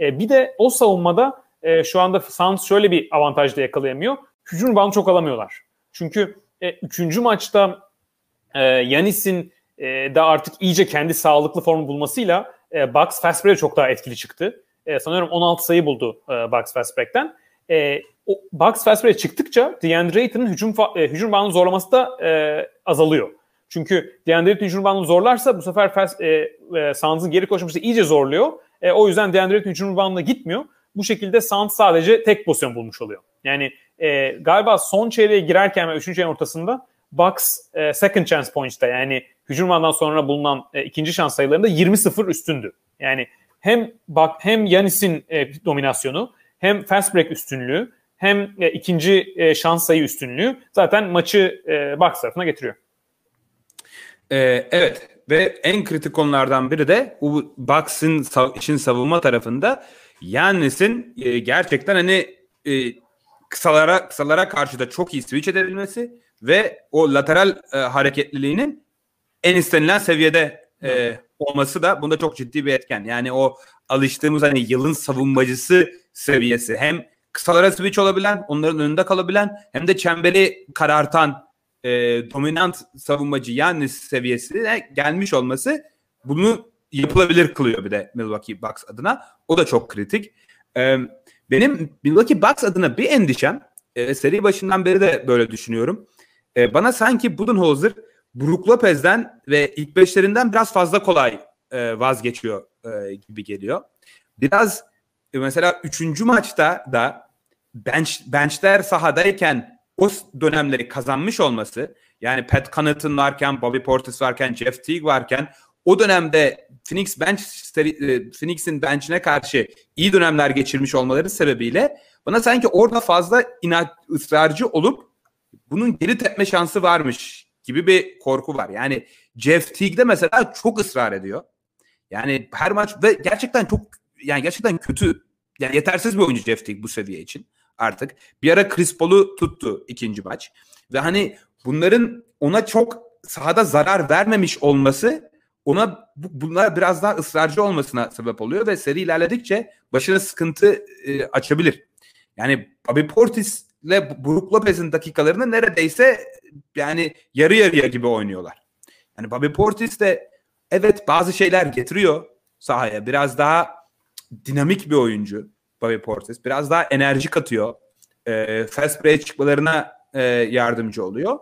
E, bir de o savunmada e, şu anda Suns şöyle bir avantajla yakalayamıyor. Hücum bandı çok alamıyorlar. Çünkü e, üçüncü maçta e, Yanis'in e, de artık iyice kendi sağlıklı formu bulmasıyla e, Bucks fast break'e çok daha etkili çıktı. E, sanıyorum 16 sayı buldu e, Bucks fast break'ten. E, Bucks fast break'e çıktıkça DeAndre Ayton'un hücum, e, hücum bandını zorlaması da e, azalıyor. Çünkü DeAndre Ayton hücum bandını zorlarsa bu sefer fast, e, e, Suns'ın geri koşması iyice zorluyor. E, o yüzden DeAndre Ayton hücum bandına gitmiyor. Bu şekilde Suns sadece tek pozisyon bulmuş oluyor. Yani e, galiba son çeyreğe girerken ve üçüncü çeyreğin ortasında Bucks e, second chance points'ta yani hücumdan sonra bulunan e, ikinci şans sayılarında 20-0 üstündü. Yani hem bak hem Yanis'in e, dominasyonu hem fast break üstünlüğü hem e, ikinci e, şans sayı üstünlüğü zaten maçı e, Bucks tarafına getiriyor. Ee, evet ve en kritik konulardan biri de bu Bucks'ın sav- için savunma tarafında Yannis'in e, gerçekten hani e, kısalara kısalara karşı da çok iyi switch edebilmesi ve o lateral e, hareketliliğinin en istenilen seviyede e, olması da bunda çok ciddi bir etken. Yani o alıştığımız hani yılın savunmacısı seviyesi hem kısalara switch olabilen, onların önünde kalabilen hem de çemberi karartan e, dominant savunmacı yani seviyesine gelmiş olması bunu yapılabilir kılıyor bir de Milwaukee Bucks adına. O da çok kritik. E, benim Milwaukee Bucks adına bir endişem e, seri başından beri de böyle düşünüyorum. E, bana sanki Budenholzer Brook Lopez'den ve ilk beşlerinden biraz fazla kolay e, vazgeçiyor e, gibi geliyor. Biraz e, mesela üçüncü maçta da bench, benchler sahadayken o dönemleri kazanmış olması yani Pat Connaughton varken, Bobby Portis varken, Jeff Teague varken o dönemde Phoenix bench e, Phoenix'in bench'ine karşı iyi dönemler geçirmiş olmaları sebebiyle bana sanki orada fazla inat ısrarcı olup bunun geri tepme şansı varmış gibi bir korku var. Yani Jeff Teague'de mesela çok ısrar ediyor. Yani her maç ve gerçekten çok yani gerçekten kötü yani yetersiz bir oyuncu Jeff Teague bu seviye için artık. Bir ara Chris Paul'u tuttu ikinci maç. Ve hani bunların ona çok sahada zarar vermemiş olması ona bunlar biraz daha ısrarcı olmasına sebep oluyor ve seri ilerledikçe başına sıkıntı e, açabilir. Yani Bobby Portis ile Brook Lopez'in dakikalarını neredeyse yani yarı yarıya gibi oynuyorlar. Yani Bobby Portis de evet bazı şeyler getiriyor sahaya. Biraz daha dinamik bir oyuncu Bobby Portis. Biraz daha enerji katıyor. E, fast break çıkmalarına e, yardımcı oluyor.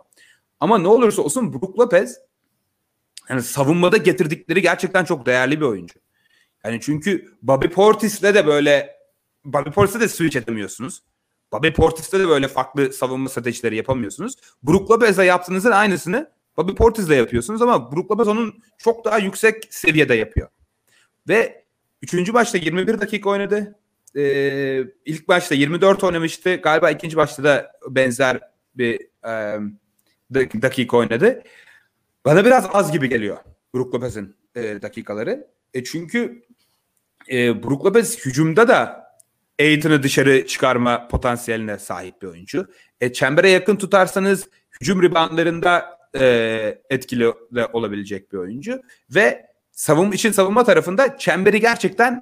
Ama ne olursa olsun Brook Lopez yani savunmada getirdikleri gerçekten çok değerli bir oyuncu. Yani çünkü Bobby Portis'le de böyle Bobby Portis'le de switch edemiyorsunuz. Bobby Portis'te de böyle farklı savunma stratejileri yapamıyorsunuz. Brook Lopez'le yaptığınızın aynısını Bobby Portis'le yapıyorsunuz ama Brook Lopez onun çok daha yüksek seviyede yapıyor. Ve 3. maçta 21 dakika oynadı. Ee, ilk başta 24 oynamıştı. Galiba ikinci başta da benzer bir e, dakika oynadı. Bana biraz az gibi geliyor Brook Lopez'in e, dakikaları. E çünkü e, Brook Lopez hücumda da Aiton'u dışarı çıkarma potansiyeline sahip bir oyuncu. E, çembere yakın tutarsanız hücum reboundlarında e, etkili olabilecek bir oyuncu. Ve savun için savunma tarafında çemberi gerçekten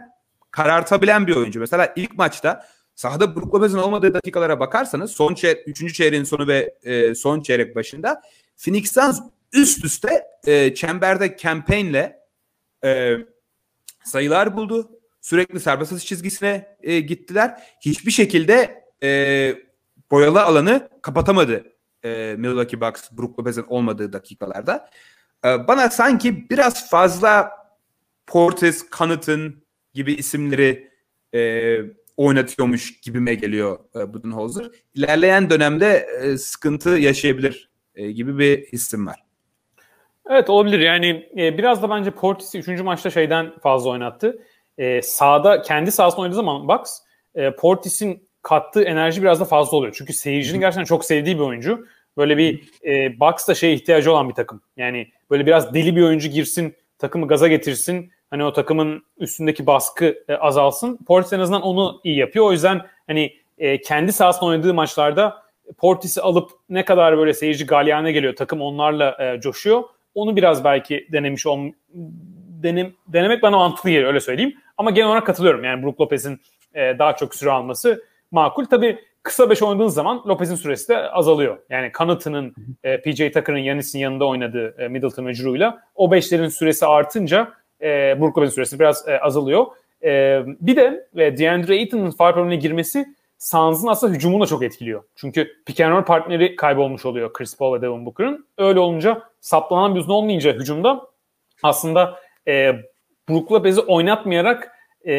karartabilen bir oyuncu. Mesela ilk maçta sahada Brook Lopez'in olmadığı dakikalara bakarsanız son çeyre, üçüncü çeyreğin sonu ve e, son çeyrek başında Phoenix Suns üst üste e, çemberde campaign'le e, sayılar buldu. Sürekli serbest atış çizgisine e, gittiler. Hiçbir şekilde e, boyalı alanı kapatamadı e, Milwaukee Bucks Brook Lopez'in olmadığı dakikalarda. E, bana sanki biraz fazla Portis, Connaughton gibi isimleri e, oynatıyormuş gibime geliyor e, Budenholzer. İlerleyen dönemde e, sıkıntı yaşayabilir e, gibi bir hissim var. Evet olabilir. Yani e, biraz da bence Portis'i 3. maçta şeyden fazla oynattı. E, sahada kendi sahasında oynadığı zaman Bucks e, Portis'in kattığı enerji biraz da fazla oluyor. Çünkü seyircinin gerçekten çok sevdiği bir oyuncu. Böyle bir e, Bucks da şeye ihtiyacı olan bir takım. Yani böyle biraz deli bir oyuncu girsin, takımı gaza getirsin. Hani o takımın üstündeki baskı e, azalsın. Portis en azından onu iyi yapıyor. O yüzden hani e, kendi sahasında oynadığı maçlarda Portis'i alıp ne kadar böyle seyirci galyana geliyor, takım onlarla e, coşuyor. Onu biraz belki denemiş ol denem, denemek bana mantıklı geliyor öyle söyleyeyim. Ama genel olarak katılıyorum. Yani Brook Lopez'in e, daha çok süre alması makul. Tabii kısa beş oynadığınız zaman Lopez'in süresi de azalıyor. Yani Connaughton'ın, e, PJ Tucker'ın Yanis'in yanında oynadığı e, Middleton ve Drew'yla o beşlerin süresi artınca e, Brook Lopez'in süresi biraz e, azalıyor. E, bir de e, DeAndre Ayton'un problemine girmesi Suns'ın aslında hücumunu da çok etkiliyor. Çünkü pick and roll partneri kaybolmuş oluyor Chris Paul ve Devin Booker'ın. Öyle olunca saplanan bir uzun olmayınca hücumda aslında e, Brook Lopez'i oynatmayarak e,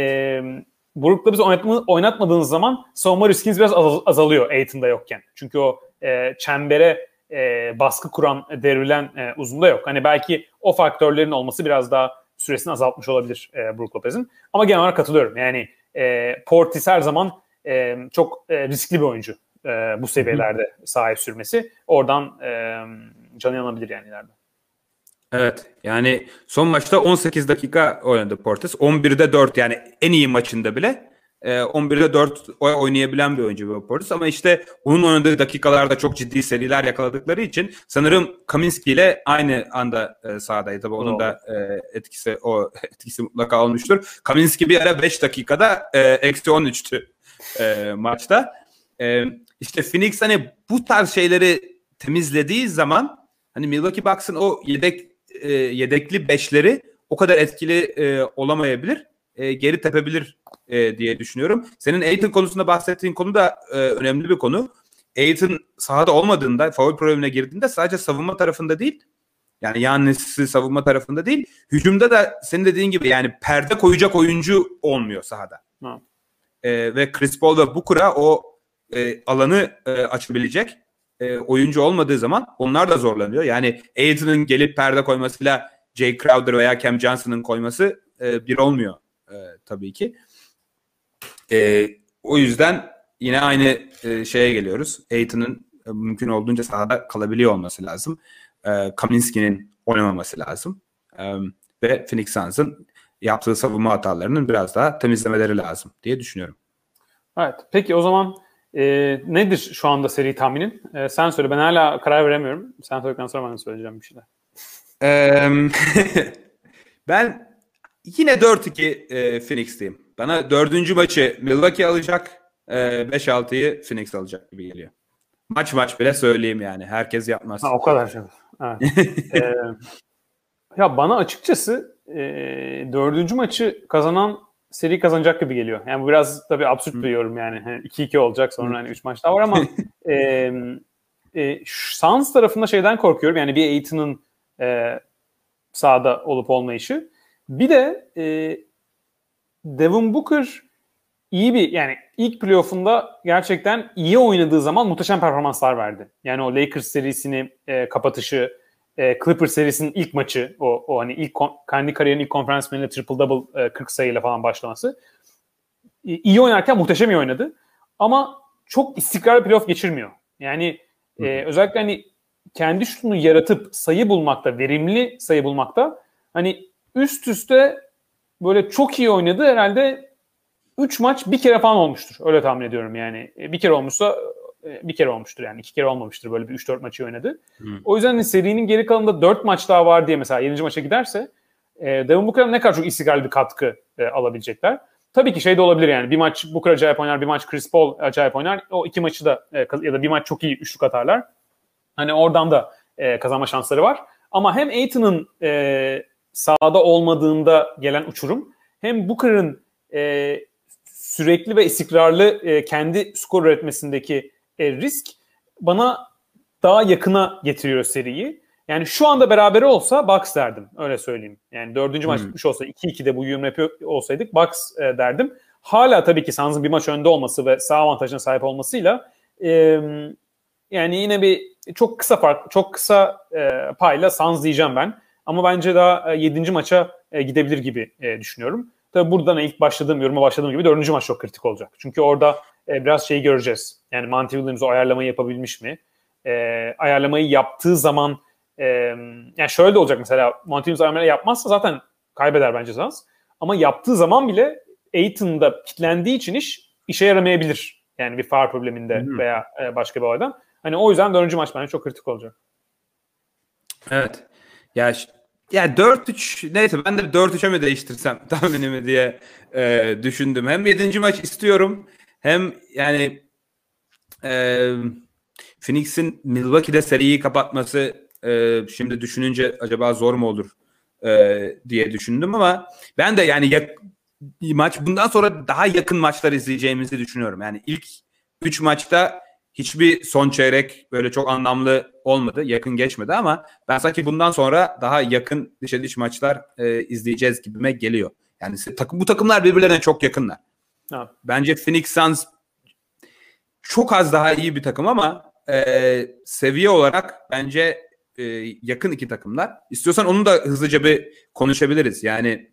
Brook Lopez'i oynatma, oynatmadığınız zaman savunma riskiniz biraz az, azalıyor Aiton'da yokken. Çünkü o e, çembere e, baskı kuran, devrilen e, uzunda yok. Hani belki o faktörlerin olması biraz daha süresini azaltmış olabilir e, Brook Lopez'in. Ama genel olarak katılıyorum. Yani e, Portis her zaman e, çok e, riskli bir oyuncu e, bu seviyelerde sahip sürmesi. Oradan e, canı yanabilir yani ileride. Evet yani son maçta 18 dakika oynadı Portis. 11'de 4 yani en iyi maçında bile 11'de e, 4 oynayabilen bir oyuncu bu Portis ama işte onun oynadığı dakikalarda çok ciddi seriler yakaladıkları için sanırım Kaminski ile aynı anda sahadaydı. Tabii onun da etkisi o <laughs> etkisi mutlaka olmuştur. Kaminski bir ara 5 dakikada eksi 13'tü maçta. İşte Phoenix hani bu tarz şeyleri temizlediği zaman hani Milwaukee Bucks'ın o yedek e, yedekli beşleri o kadar etkili e, olamayabilir. E, geri tepebilir e, diye düşünüyorum. Senin Aiton konusunda bahsettiğin konu da e, önemli bir konu. Aiton sahada olmadığında, foul problemine girdiğinde sadece savunma tarafında değil, Yani Yannis'i savunma tarafında değil. Hücumda da senin dediğin gibi yani perde koyacak oyuncu olmuyor sahada. Ha. Ee, ve Chris Paul ve Booker'a o e, alanı e, açabilecek e, oyuncu olmadığı zaman onlar da zorlanıyor. Yani Aiton'un gelip perde koymasıyla Jay Crowder veya Cam Johnson'ın koyması e, bir olmuyor e, tabii ki. E, o yüzden yine aynı e, şeye geliyoruz. Aiton'un e, mümkün olduğunca sahada kalabiliyor olması lazım. E, Kaminski'nin oynamaması lazım. E, ve Phoenix Suns'ın yaptığı savunma hatalarının biraz daha temizlemeleri lazım diye düşünüyorum. Evet. Peki o zaman e, nedir şu anda seri tahminin? E, sen söyle. Ben hala karar veremiyorum. Sen söyledikten sonra ben söyleyeceğim bir şeyler. <laughs> Ben yine 4-2 e, Phoenix'teyim. Bana dördüncü maçı Milwaukee alacak. E, 5-6'yı Phoenix alacak gibi geliyor. Maç maç bile söyleyeyim yani. Herkes yapmaz. Ha, o kadar şey. Evet. <laughs> ee, ya bana açıkçası e, dördüncü maçı kazanan seri kazanacak gibi geliyor. Yani bu biraz tabii absürt bir yorum yani. Hani 2-2 olacak sonra hani 3 maç daha var ama <laughs> e, e, Suns tarafında şeyden korkuyorum. Yani bir Aiton'un e, sahada olup olmayışı. Bir de e, Devin Booker iyi bir yani ilk playoff'unda gerçekten iyi oynadığı zaman muhteşem performanslar verdi. Yani o Lakers serisini e, kapatışı, e, Clippers serisinin ilk maçı, o, o hani ilk kendi kariyerinin ilk konferans finalinde triple double e, 40 sayıyla falan başlaması. E, iyi oynarken muhteşem iyi oynadı. Ama çok istikrarlı playoff geçirmiyor. Yani e, özellikle hani kendi şutunu yaratıp sayı bulmakta, verimli sayı bulmakta hani üst üste böyle çok iyi oynadı. Herhalde 3 maç bir kere falan olmuştur. Öyle tahmin ediyorum yani. Bir kere olmuşsa bir kere olmuştur yani. iki kere olmamıştır. Böyle bir 3-4 maçı oynadı. Hmm. O yüzden hani serinin geri kalanında 4 maç daha var diye mesela 7. maça giderse e, Devin Booker'a ne kadar çok istikrarlı bir katkı e, alabilecekler. Tabii ki şey de olabilir yani. Bir maç Booker acayip oynar, bir maç Chris Paul acayip oynar. O iki maçı da e, ya da bir maç çok iyi üçlük atarlar. Hani oradan da e, kazanma şansları var. Ama hem Aiton'un e, sahada olmadığında gelen uçurum hem Booker'ın e, sürekli ve istikrarlı e, kendi skor üretmesindeki e, risk bana daha yakına getiriyor seriyi. Yani şu anda beraber olsa Bucks derdim. Öyle söyleyeyim. Yani dördüncü hmm. maç bitmiş olsa 2-2'de bu yorum yapıyor olsaydık Bucks e, derdim. Hala tabii ki Suns'ın bir maç önde olması ve sağ avantajına sahip olmasıyla e, yani yine bir çok kısa fark, çok kısa e, payla Suns diyeceğim ben. Ama bence daha e, 7. maça e, gidebilir gibi e, düşünüyorum. Tabii buradan ilk başladığım, yoruma başladığım gibi dördüncü maç çok kritik olacak. Çünkü orada e, biraz şeyi göreceğiz. Yani Monty Williams o ayarlamayı yapabilmiş mi? E, ayarlamayı yaptığı zaman e, yani şöyle de olacak mesela Monty Williams ayarlamayı yapmazsa zaten kaybeder bence Suns. Ama yaptığı zaman bile Aiton'da kitlendiği için iş işe yaramayabilir. Yani bir far probleminde hmm. veya e, başka bir olaydan. Hani o yüzden dördüncü maç bence çok kritik olacak. Evet. Ya ya 4-3 neyse ben de 4-3'e mi değiştirsem <laughs> tahminimi diye e, düşündüm. Hem 7. maç istiyorum hem yani e, Phoenix'in Milwaukee'de seriyi kapatması e, şimdi düşününce acaba zor mu olur e, diye düşündüm ama ben de yani yak, maç bundan sonra daha yakın maçlar izleyeceğimizi düşünüyorum. Yani ilk 3 maçta hiçbir son çeyrek böyle çok anlamlı olmadı. Yakın geçmedi ama ben sanki bundan sonra daha yakın dışa diş maçlar e, izleyeceğiz gibime geliyor. Yani takım bu takımlar birbirlerine çok yakınlar. Evet. Bence Phoenix Suns çok az daha iyi bir takım ama e, seviye olarak bence e, yakın iki takımlar. İstiyorsan onu da hızlıca bir konuşabiliriz. Yani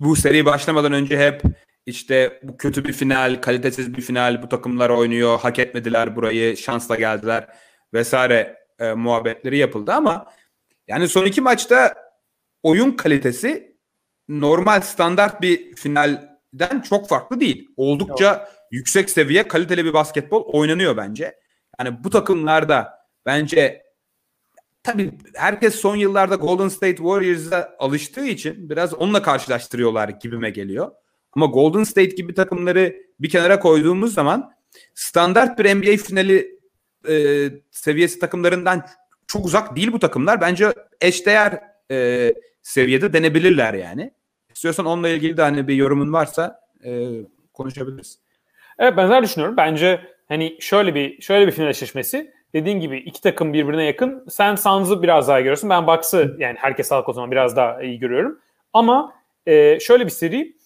bu seri başlamadan önce hep işte bu kötü bir final, kalitesiz bir final, bu takımlar oynuyor, hak etmediler burayı, şansla geldiler vesaire e, muhabbetleri yapıldı ama yani son iki maçta oyun kalitesi normal standart bir finalden çok farklı değil. Oldukça Yok. yüksek seviye kaliteli bir basketbol oynanıyor bence. Yani bu takımlarda bence tabii herkes son yıllarda Golden State Warriors'a alıştığı için biraz onunla karşılaştırıyorlar gibime geliyor. Ama Golden State gibi takımları bir kenara koyduğumuz zaman standart bir NBA finali e, seviyesi takımlarından çok uzak değil bu takımlar. Bence eşdeğer e, seviyede denebilirler yani. İstiyorsan onunla ilgili de hani bir yorumun varsa e, konuşabiliriz. Evet benzer düşünüyorum. Bence hani şöyle bir şöyle bir final eşleşmesi. dediğin gibi iki takım birbirine yakın. Sen Suns'ı biraz daha görüyorsun. Ben Bucks'ı yani herkes sağlık o zaman biraz daha iyi görüyorum. Ama e, şöyle bir seri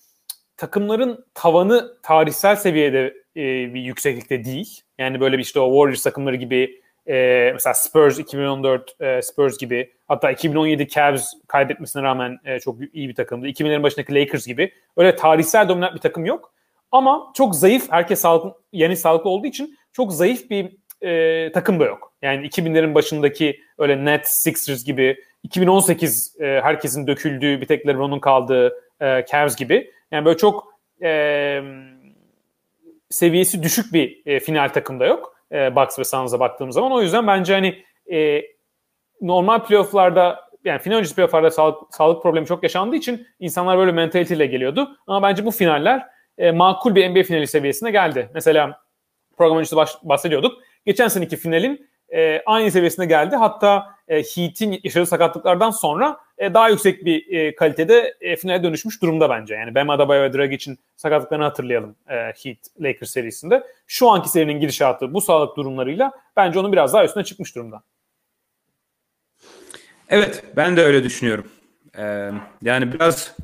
takımların tavanı tarihsel seviyede e, bir yükseklikte değil. Yani böyle bir işte o Warriors takımları gibi e, mesela Spurs 2014 e, Spurs gibi hatta 2017 Cavs kaybetmesine rağmen e, çok iyi bir takımdı. 2000'lerin başındaki Lakers gibi öyle tarihsel dominant bir takım yok. Ama çok zayıf, herkes sağlıklı, yani sağlıklı olduğu için çok zayıf bir e, takım da yok. Yani 2000'lerin başındaki öyle net Sixers gibi 2018 e, herkesin döküldüğü bir tek LeBron'un kaldığı e, Cavs gibi. Yani böyle çok e, seviyesi düşük bir e, final takımda yok. E, Bucks ve Suns'a baktığımız zaman. O yüzden bence hani e, normal playofflarda yani final öncesi playofflarda sağlık, sağlık problemi çok yaşandığı için insanlar böyle mentaliteyle geliyordu. Ama bence bu finaller e, makul bir NBA finali seviyesine geldi. Mesela program öncesi baş, bahsediyorduk. Geçen seneki finalin e, aynı seviyesine geldi. Hatta e, Heat'in yaşadığı sakatlıklardan sonra e, daha yüksek bir e, kalitede e, finale dönüşmüş durumda bence. Yani Bam Adebayo ve Drag için sakatlıklarını hatırlayalım Heat Lakers serisinde. Şu anki serinin gidişatı bu sağlık durumlarıyla bence onun biraz daha üstüne çıkmış durumda. Evet ben de öyle düşünüyorum. Yani biraz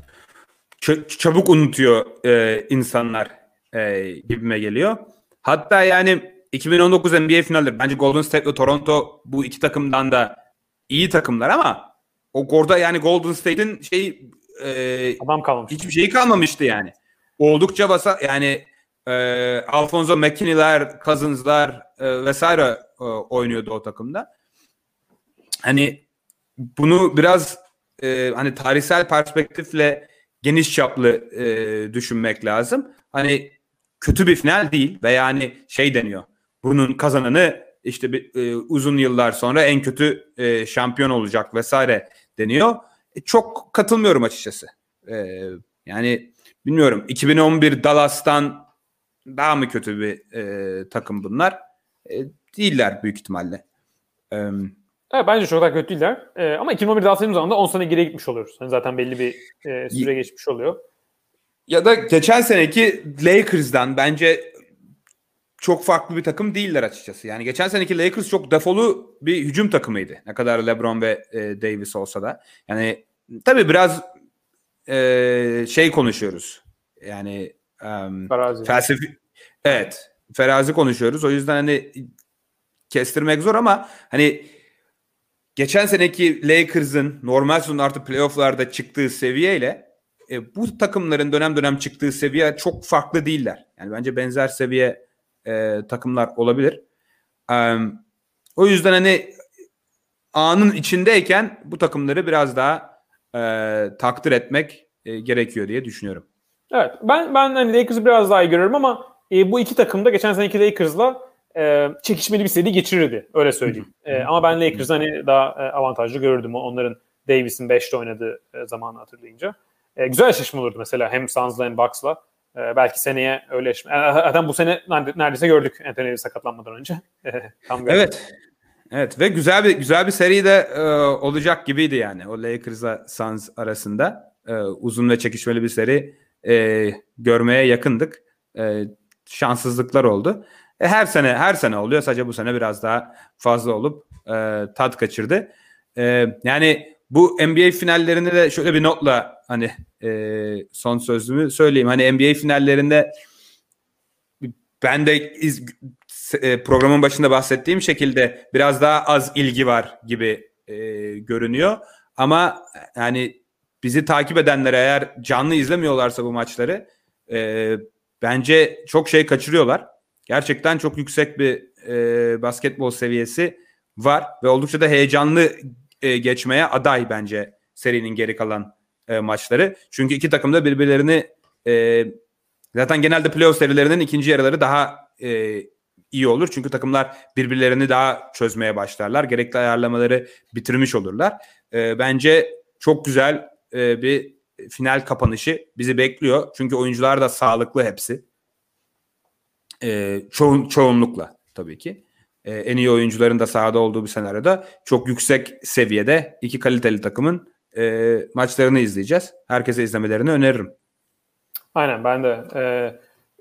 çabuk unutuyor insanlar e, gibime geliyor. Hatta yani 2019 NBA finalleri bence Golden State ve Toronto bu iki takımdan da iyi takımlar ama o orada yani Golden State'in şey e, adam kalmamış. Hiçbir şeyi kalmamıştı yani. Oldukça basa yani e, Alfonso McKinney'ler, Cousins'lar e, vesaire e, oynuyordu o takımda. Hani bunu biraz e, hani tarihsel perspektifle geniş çaplı e, düşünmek lazım. Hani kötü bir final değil ve yani şey deniyor. Bunun kazananı işte bir, e, uzun yıllar sonra en kötü e, şampiyon olacak vesaire deniyor. E, çok katılmıyorum açıkçası. E, yani bilmiyorum 2011 Dallas'tan daha mı kötü bir e, takım bunlar? E, değiller büyük ihtimalle. Evet. Evet, bence çok da kötü değiller. Ee, ama 2011 Dallas'ın zaman da 10 sene geriye gitmiş oluyoruz. Yani zaten belli bir e, süre geçmiş oluyor. Ya da geçen seneki Lakers'dan bence çok farklı bir takım değiller açıkçası. Yani geçen seneki Lakers çok defolu bir hücum takımıydı. Ne kadar LeBron ve e, Davis olsa da. Yani tabii biraz e, şey konuşuyoruz. Yani um, Ferazi. felsefi evet ferazi konuşuyoruz. O yüzden hani kestirmek zor ama hani geçen seneki Lakers'ın normal sezon artı playoff'larda çıktığı seviyeyle e, bu takımların dönem dönem çıktığı seviye çok farklı değiller. Yani bence benzer seviye e, takımlar olabilir. E, o yüzden hani anın içindeyken bu takımları biraz daha e, takdir etmek e, gerekiyor diye düşünüyorum. Evet ben ben hani Lakers'ı biraz daha iyi görüyorum ama e, bu iki takım da geçen seneki Lakers'la e, çekişmeli bir seri geçirirdi. Öyle söyleyeyim. E, ama ben Lakers'ı hani daha e, avantajlı görürdüm. Onların Davis'in 5'te oynadığı e, zamanı hatırlayınca. E, güzel eşleşme olurdu mesela hem Suns'la hem Bucks'la. E, belki seneye öyle eşleşme. E, zaten bu sene neredeyse gördük Anthony sakatlanmadan önce. <laughs> Tam evet. Evet ve güzel bir güzel bir seri de e, olacak gibiydi yani. O Lakers'la Suns arasında e, uzun ve çekişmeli bir seri e, görmeye yakındık. E, şanssızlıklar oldu. E, her sene her sene oluyor. Sadece bu sene biraz daha fazla olup e, tat kaçırdı. E, yani bu NBA finallerinde de şöyle bir notla hani e, son sözümü söyleyeyim. Hani NBA finallerinde ben de iz, e, programın başında bahsettiğim şekilde biraz daha az ilgi var gibi e, görünüyor. Ama yani bizi takip edenler eğer canlı izlemiyorlarsa bu maçları e, bence çok şey kaçırıyorlar. Gerçekten çok yüksek bir e, basketbol seviyesi var ve oldukça da heyecanlı e, geçmeye aday bence serinin geri kalan e, maçları. Çünkü iki takım da birbirlerini e, zaten genelde playoff serilerinin ikinci yarıları daha e, iyi olur. Çünkü takımlar birbirlerini daha çözmeye başlarlar. Gerekli ayarlamaları bitirmiş olurlar. E, bence çok güzel e, bir final kapanışı bizi bekliyor. Çünkü oyuncular da sağlıklı hepsi. E, çoğun, çoğunlukla tabii ki e, en iyi oyuncuların da sahada olduğu bir senaryoda çok yüksek seviyede iki kaliteli takımın e, maçlarını izleyeceğiz. Herkese izlemelerini öneririm. Aynen ben de. E,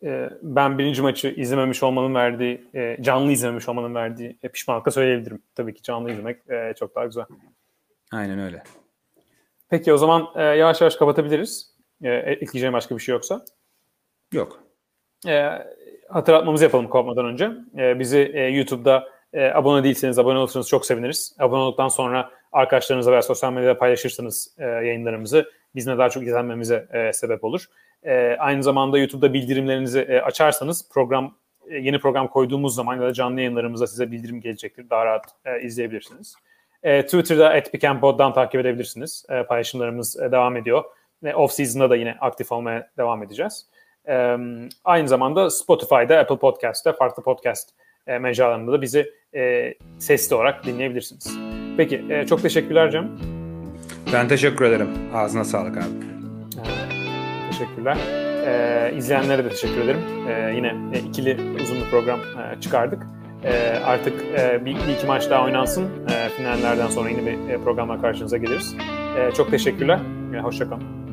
e, ben birinci maçı izlememiş olmanın verdiği, e, canlı izlememiş olmanın verdiği e, pişmanlıkla söyleyebilirim. Tabii ki canlı izlemek e, çok daha güzel. Aynen öyle. Peki o zaman e, yavaş yavaş kapatabiliriz. E, ekleyeceğim başka bir şey yoksa. Yok. E, hatırlatmamızı yapalım kopmadan önce. E, bizi e, YouTube'da e, abone değilseniz abone olursanız çok seviniriz. Abone olduktan sonra arkadaşlarınızla veya sosyal medyada paylaşırsanız e, yayınlarımızı bizimle daha çok izlenmemize e, sebep olur. E, aynı zamanda YouTube'da bildirimlerinizi e, açarsanız program e, yeni program koyduğumuz zaman ya da canlı yayınlarımızda size bildirim gelecektir. Daha rahat e, izleyebilirsiniz. E, Twitter'da @pikempod'dan takip edebilirsiniz. E, paylaşımlarımız e, devam ediyor. E, off season'da da yine aktif olmaya devam edeceğiz. E, aynı zamanda Spotify'da, Apple Podcast'ta, farklı podcast e, mecralarında da bizi e, sesli olarak dinleyebilirsiniz. Peki, e, çok teşekkürler Cem. Ben teşekkür ederim. Ağzına sağlık abi. Ee, teşekkürler. Ee, izleyenlere de teşekkür ederim. Ee, yine e, ikili uzun bir program e, çıkardık. E, artık e, bir, bir iki maç daha oynansın. E, finallerden sonra yine bir e, programla karşınıza geliriz. E, çok teşekkürler. E, Hoşçakalın.